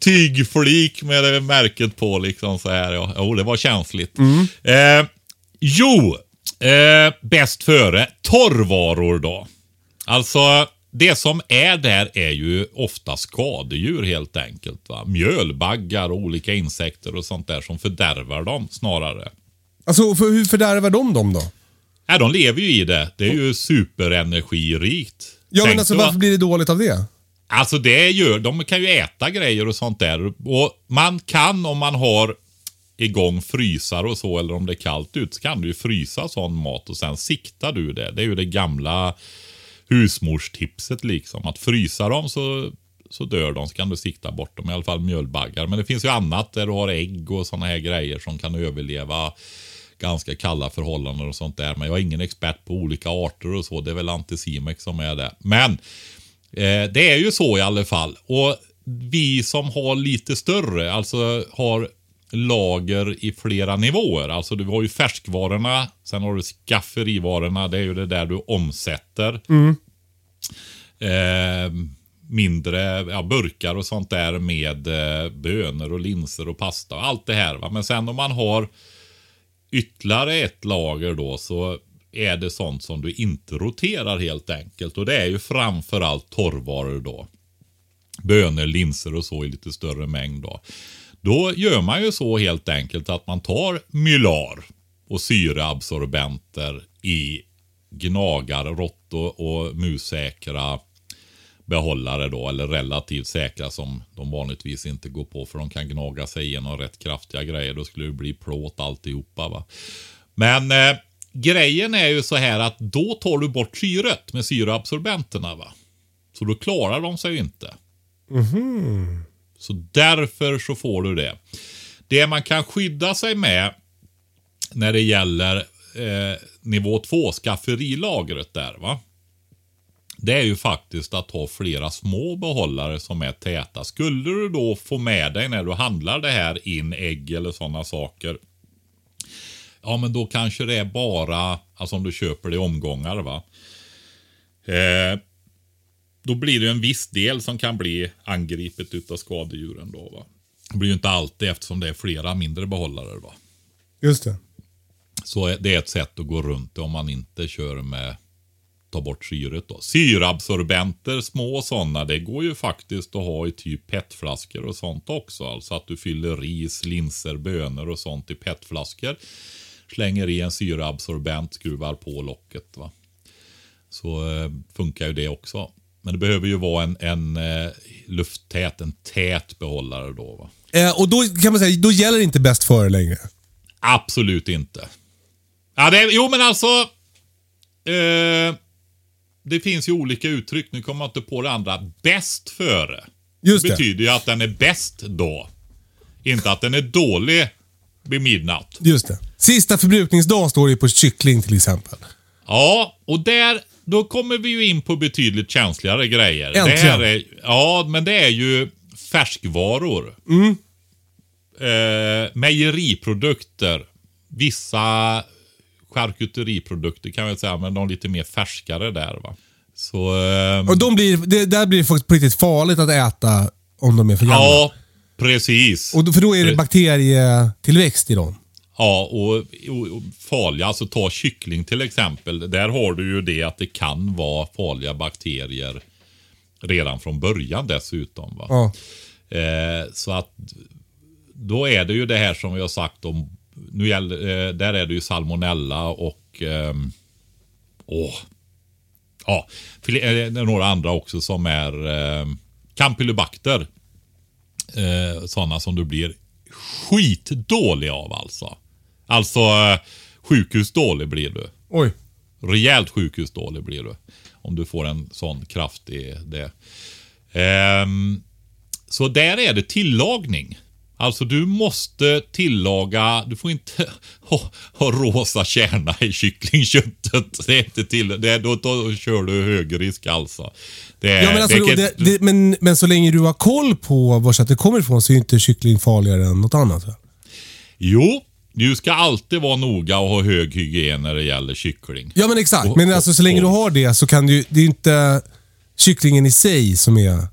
tygflik med det märket på liksom så här. Ja. Jo, det var känsligt. Mm. Eh, jo, eh, bäst före, torrvaror då. Alltså, det som är där är ju ofta skadedjur helt enkelt. Va? Mjölbaggar och olika insekter och sånt där som fördärvar dem snarare. Alltså, för, hur fördärvar de dem då? Nej, de lever ju i det. Det är ju superenergirikt. Ja, Tänk men alltså varför blir det dåligt av det? Alltså det gör, de kan ju äta grejer och sånt där. Och man kan om man har igång frysar och så eller om det är kallt ut så kan du ju frysa sån mat och sen siktar du det. Det är ju det gamla husmorstipset liksom. Att frysa dem så, så dör de så kan du sikta bort dem. I alla fall mjölbaggar. Men det finns ju annat där du har ägg och sådana här grejer som kan överleva ganska kalla förhållanden och sånt där. Men jag är ingen expert på olika arter och så. Det är väl Anticimex som är det. Men Eh, det är ju så i alla fall. Och vi som har lite större, alltså har lager i flera nivåer. Alltså du har ju färskvarorna, sen har du skafferivarorna, det är ju det där du omsätter. Eh, mindre ja, burkar och sånt där med eh, bönor och linser och pasta och allt det här. Va? Men sen om man har ytterligare ett lager då så är det sånt som du inte roterar helt enkelt. Och det är ju framförallt torrvaror då. Bönor, linser och så i lite större mängd då. Då gör man ju så helt enkelt att man tar mylar och syreabsorbenter i gnagar, rått och, musäkra mussäkra behållare då, eller relativt säkra som de vanligtvis inte går på för de kan gnaga sig igenom rätt kraftiga grejer. Då skulle det bli plåt alltihopa. Va? Men eh, grejen är ju så här att då tar du bort syret med syreabsorbenterna. Va? Så då klarar de sig ju inte. Mm-hmm. Så därför så får du det. Det man kan skydda sig med när det gäller eh, nivå 2, skafferilagret där va. Det är ju faktiskt att ha flera små behållare som är täta. Skulle du då få med dig när du handlar det här in ägg eller sådana saker. Ja men då kanske det är bara, alltså om du köper det i omgångar va. Eh, då blir det en viss del som kan bli angripet utav skadedjuren då va. Det blir ju inte alltid eftersom det är flera mindre behållare va. Just det. Så det är ett sätt att gå runt det om man inte kör med ta bort syret då. Syrabsorbenter, små sådana, det går ju faktiskt att ha i typ petflaskor och sånt också. Alltså att du fyller ris, linser, bönor och sånt i petflaskor. Slänger i en syraabsorbent, skruvar på locket va. Så eh, funkar ju det också. Men det behöver ju vara en, en eh, lufttät, en tät behållare då va. Eh, och då kan man säga, då gäller inte bäst före längre. Absolut inte. Ja, det, jo, men alltså. Eh, det finns ju olika uttryck. Nu kommer jag inte på det andra. Bäst före. Just det det. betyder ju att den är bäst då. Inte att den är dålig vid midnatt. Just det. Sista förbrukningsdag står det ju på kyckling till exempel. Ja, och där, då kommer vi ju in på betydligt känsligare grejer. Äntligen. Det är, ja, men det är ju färskvaror. Mm. Eh, mejeriprodukter. Vissa charkuteriprodukter kan jag säga, men de lite mer färskare där va. Så... ehm, Och de blir, det, där blir det faktiskt på riktigt farligt att äta om de är för gamla. ja, precis. Och då, för då är det bakterietillväxt i dem. Ja, och, och, och farliga, alltså ta kyckling till exempel. Där har du ju det att det kan vara farliga bakterier redan från början dessutom. Va? Ja. Eh, så att då är det ju det här som vi har sagt om, nu gäller, eh, där är det ju salmonella och ehm, åh, ja, eh, det är några andra också som är eh, campylobacter. Eh, sådana som du blir skitdålig av alltså. Alltså eh, sjukhusdålig blir du. Oj. Rejält sjukhusdålig blir du. Om du får en sån kraftig det. Ehm, så där är det tillagning. Alltså du måste tillaga, du får inte <laughs> ha, ha rosa kärna i kycklingköttet. <laughs> Det är inte till, det då, då kör du hög risk alltså. Det, Ja, men, alltså, det, det, det, men, men så länge du har koll på var köttet kommer ifrån så är ju inte kyckling farligare än något annat. Jo, du ska alltid vara noga och ha hög hygien när det gäller kyckling. Ja men exakt. Och- Men alltså, så länge du och- har det så kan du Det är ju inte kycklingen i sig som är...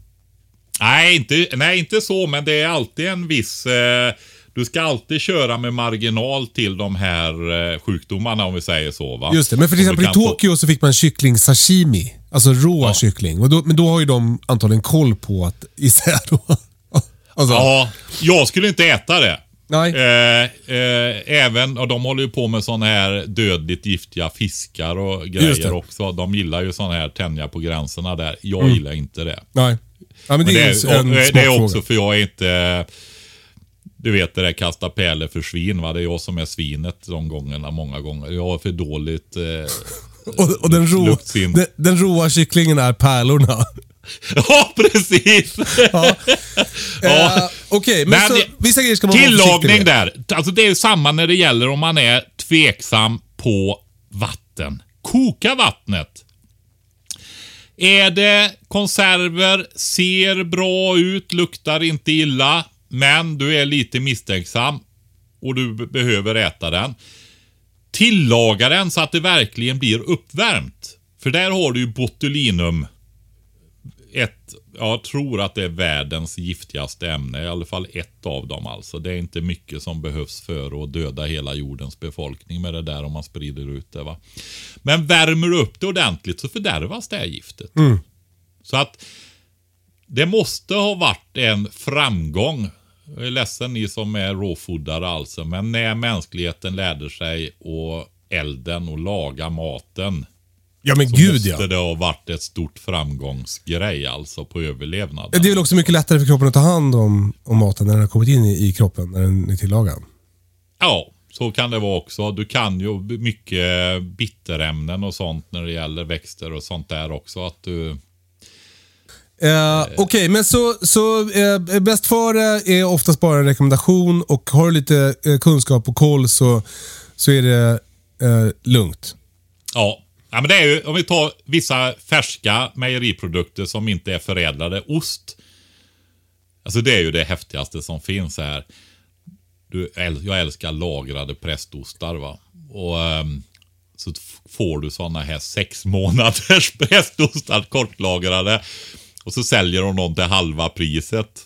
Nej inte, nej, inte så, men det är alltid en viss... Eh, du ska alltid köra med marginal till de här eh, sjukdomarna om vi säger så. Va? Just det. Men för till exempel i kan få- Tokyo så fick man kyckling sashimi. Alltså rå Ja. kyckling. Och då, men då har ju de antagligen koll på att isär då. <laughs> Alltså, Ja, jag skulle inte äta det. Nej. Eh, eh, även, och de håller ju på med sådana här dödligt giftiga fiskar och det. grejer också. De gillar ju sådana här tänja på gränserna där. Jag Mm. gillar inte det. Nej. Ja, men det, Men är det, är, en och, eh, det är också för jag är inte... Du vet det där kasta pärlor för svin va. Det är jag som är svinet de gångerna, många gånger. Jag har för dåligt... Eh, <laughs> Och, och den, luktsin. den, den råa kycklingen är pärlorna. Ja, precis! Ja. Ja. Eh, Okej, men, Men så, vissa grejer ska man Tillagning där. Alltså det är samma när det gäller om man är tveksam på vatten. Koka vattnet. Är det konserver, ser bra ut, luktar inte illa, men du är lite misstänksam och du be- behöver äta den. Tillaga den så att det verkligen blir uppvärmt. För där har du ju botulinum ett, jag tror att det är världens giftigaste ämne. I alla fall ett av dem alltså. Det är inte mycket som behövs för att döda hela jordens befolkning med det där om man sprider ut det. Va? Men värmer du upp det ordentligt så fördärvas det här giftet. Så att det måste ha varit en framgång. Jag är ledsen ni som är råfoodare alltså. Men när mänskligheten lärde sig och elden och laga maten Ja men så gud måste ja. det ha varit ett stort framgångsgrej alltså på överlevnad. Det är väl också mycket lättare för kroppen att ta hand om, om maten när den har kommit in i, i kroppen, när den är tillagad. Ja, så kan det vara också. Du kan ju mycket bitterämnen och sånt när det gäller växter och sånt där också. Att du... Eh, Okej, men så, så eh, bäst före är oftast bara en rekommendation och har du lite eh, kunskap och koll så, så är det eh, lugnt. Ja. Ja, men det är ju om vi tar vissa färska mejeriprodukter som inte är förädlade. Ost. Alltså det är ju det häftigaste som finns här. Du, jag älskar lagrade prästostar va. Och ehm, så får du sådana här sex månaders <laughs> prästostar kortlagrade. Och så säljer de dem till halva priset. <laughs>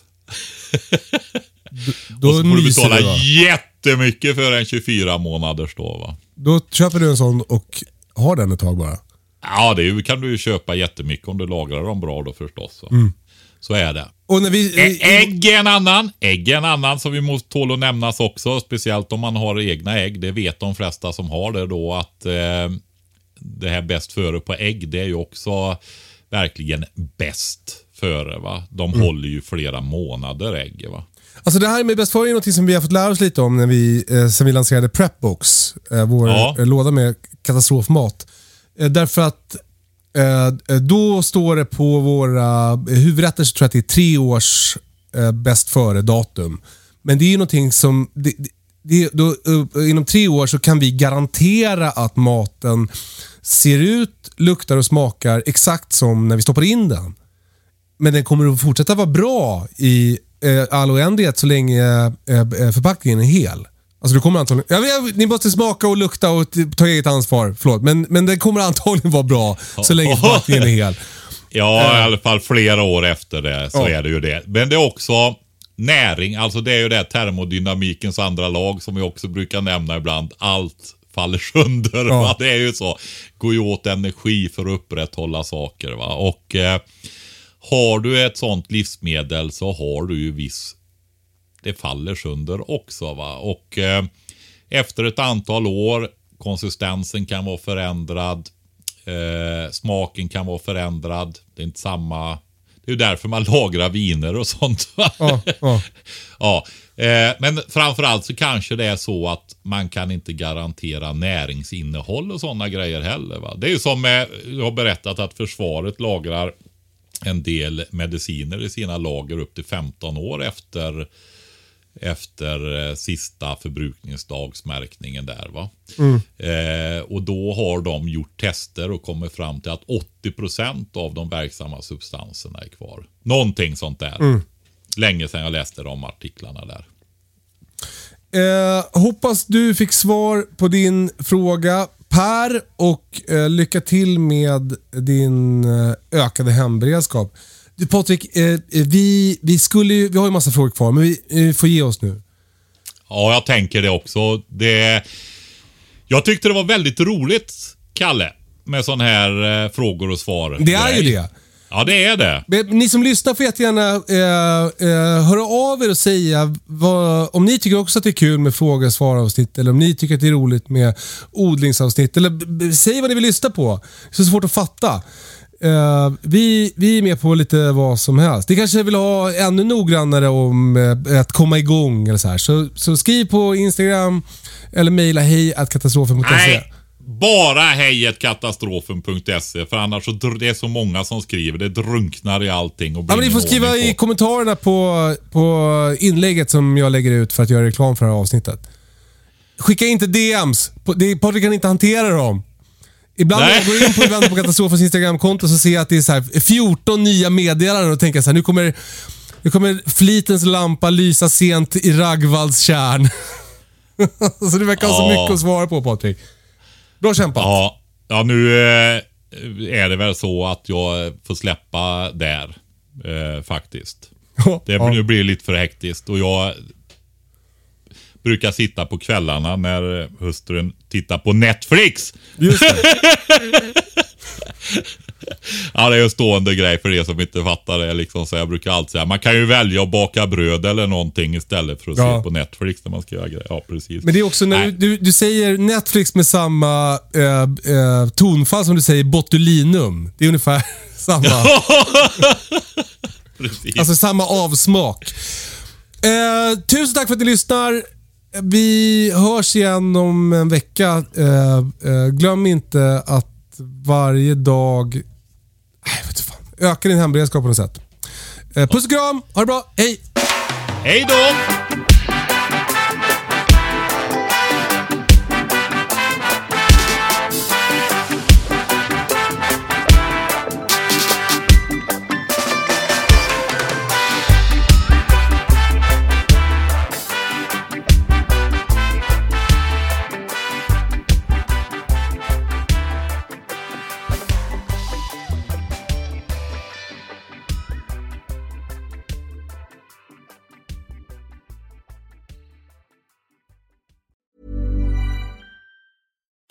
Då och så får du betala jättemycket för en 24 månaders då va. Då köper du en sån och har den ett tag bara. Ja, det kan du ju köpa jättemycket om du lagrar dem bra då förstås. Mm. Så är det. Och när vi... Ä- Ägg är en annan. Ägg är en annan som vi måste tåla att nämnas också. Speciellt om man har egna ägg. Det vet de flesta som har det då att eh, det här bäst före på ägg, det är ju också verkligen bäst före. Va? De håller ju flera månader ägg. Va? Alltså det här med bäst före är något som vi har fått lära oss lite om när vi, eh, sen vi lanserade Prepbox. Eh, vår Ja. eh, låda med katastrofmat. Eh, därför att Eh, då står det på våra huvudrätter så tror jag att det är tre års eh, bäst före-datum. Men det är ju någonting som... Det, det, då, eh, inom tre år så kan vi garantera att maten ser ut, luktar och smakar exakt som när vi stoppar in den. Men den kommer att fortsätta vara bra i eh, all oändlighet så länge eh, eh, förpackningen är hel. Alltså du kommer antagligen... Jag vet, ni måste smaka och lukta och ta eget ansvar. Förlåt. Men, men den kommer antagligen vara bra så länge förpackningen är hel. <laughs> Ja, i alla fall flera år efter det så Ja. är det ju det. Men det är också näring, alltså det är ju det termodynamikens andra lag som vi också brukar nämna ibland. Allt faller <laughs> sönder. Ja. Va? Det är ju så. Går ju åt energi för att upprätthålla saker. Va? Och eh, har du ett sånt livsmedel så har du ju viss det faller sönder också. Va? Och eh, efter ett antal år, konsistensen kan vara förändrad, eh, smaken kan vara förändrad. Det är inte samma. Det är ju därför man <laughs> lagrar viner och sånt. Va? Ja, ja. <laughs> ja. Eh, men framförallt så kanske det är så att man kan inte garantera näringsinnehåll och sådana grejer heller. Va? Det är ju som med, jag har berättat att försvaret lagrar en del mediciner i sina lager upp till 15 år efter efter eh, sista förbrukningsdagsmärkningen där. va. Eh, och då har de gjort tester och kommit fram till att 80% av de verksamma substanserna är kvar. Någonting sånt där. Länge sedan jag läste de artiklarna där. Eh, hoppas du fick svar på din fråga Per och eh, lycka till med din eh, ökade hemberedskap. Du Patrik, eh, eh, vi, vi, skulle ju, vi har ju massa frågor kvar men vi eh, får ge oss nu. Ja, jag tänker det också. Det... Jag tyckte det var väldigt roligt, Kalle, med sån här eh, frågor och svar. Det är ju det. Ja, det är det. Ni som lyssnar får jättegärna eh, eh, höra av er och säga vad, om ni tycker också att det är kul med fråga och svara-avsnitt eller om ni tycker att det är roligt med odlingsavsnitt. Eller b- b- säg vad ni vill lyssna på. Det är så svårt att fatta. Eh, vi, vi är med på lite vad som helst. Ni kanske vill ha ännu noggrannare om eh, att komma igång eller så här. Så, så skriv på Instagram eller mejla hej katastrofen.se. Nej, bara hejetkatastrofen.se för annars så dr- det är så många som skriver. Det drunknar i allting och blir Ja, men ni får skriva i kommentarerna på, på inlägget som jag lägger ut för att göra reklam för det här avsnittet. Skicka inte DMs. Patrik kan inte hantera dem. Ibland när jag går in på, ibland på Katastrofens Instagramkonto så ser jag att det är så här 14 nya meddelanden och tänker så här, nu kommer, nu kommer flitens lampa lysa sent i Ragvalds kärn. <laughs> så det verkar ha så Ja. mycket att svara på Patrik. Bra kämpat. Ja, ja, nu eh, är det väl så att jag får släppa där. Eh, faktiskt. Det, Ja. Nu blir lite för hektiskt och jag brukar sitta på kvällarna när hustrun tittar på Netflix. Just det. <laughs> <laughs> Ja, det är en stående grej för er som inte fattar det. Liksom. Så jag brukar alltid säga, man kan ju välja att baka bröd eller någonting istället för att Ja. se på Netflix när man ska göra grejer. Ja, precis. Men det är också när du, du, du säger Netflix med samma eh, eh, tonfall som du säger botulinum. Det är ungefär <laughs> samma, <laughs> alltså samma avsmak. Eh, tusen tack för att ni lyssnar. Vi hörs igen om en vecka. Eh, eh, glöm inte att varje dag... Nej, jag vet inte fan. Öka din hemberedskap på något sätt. Eh, puss och kram, ha det bra, hej! Hej då!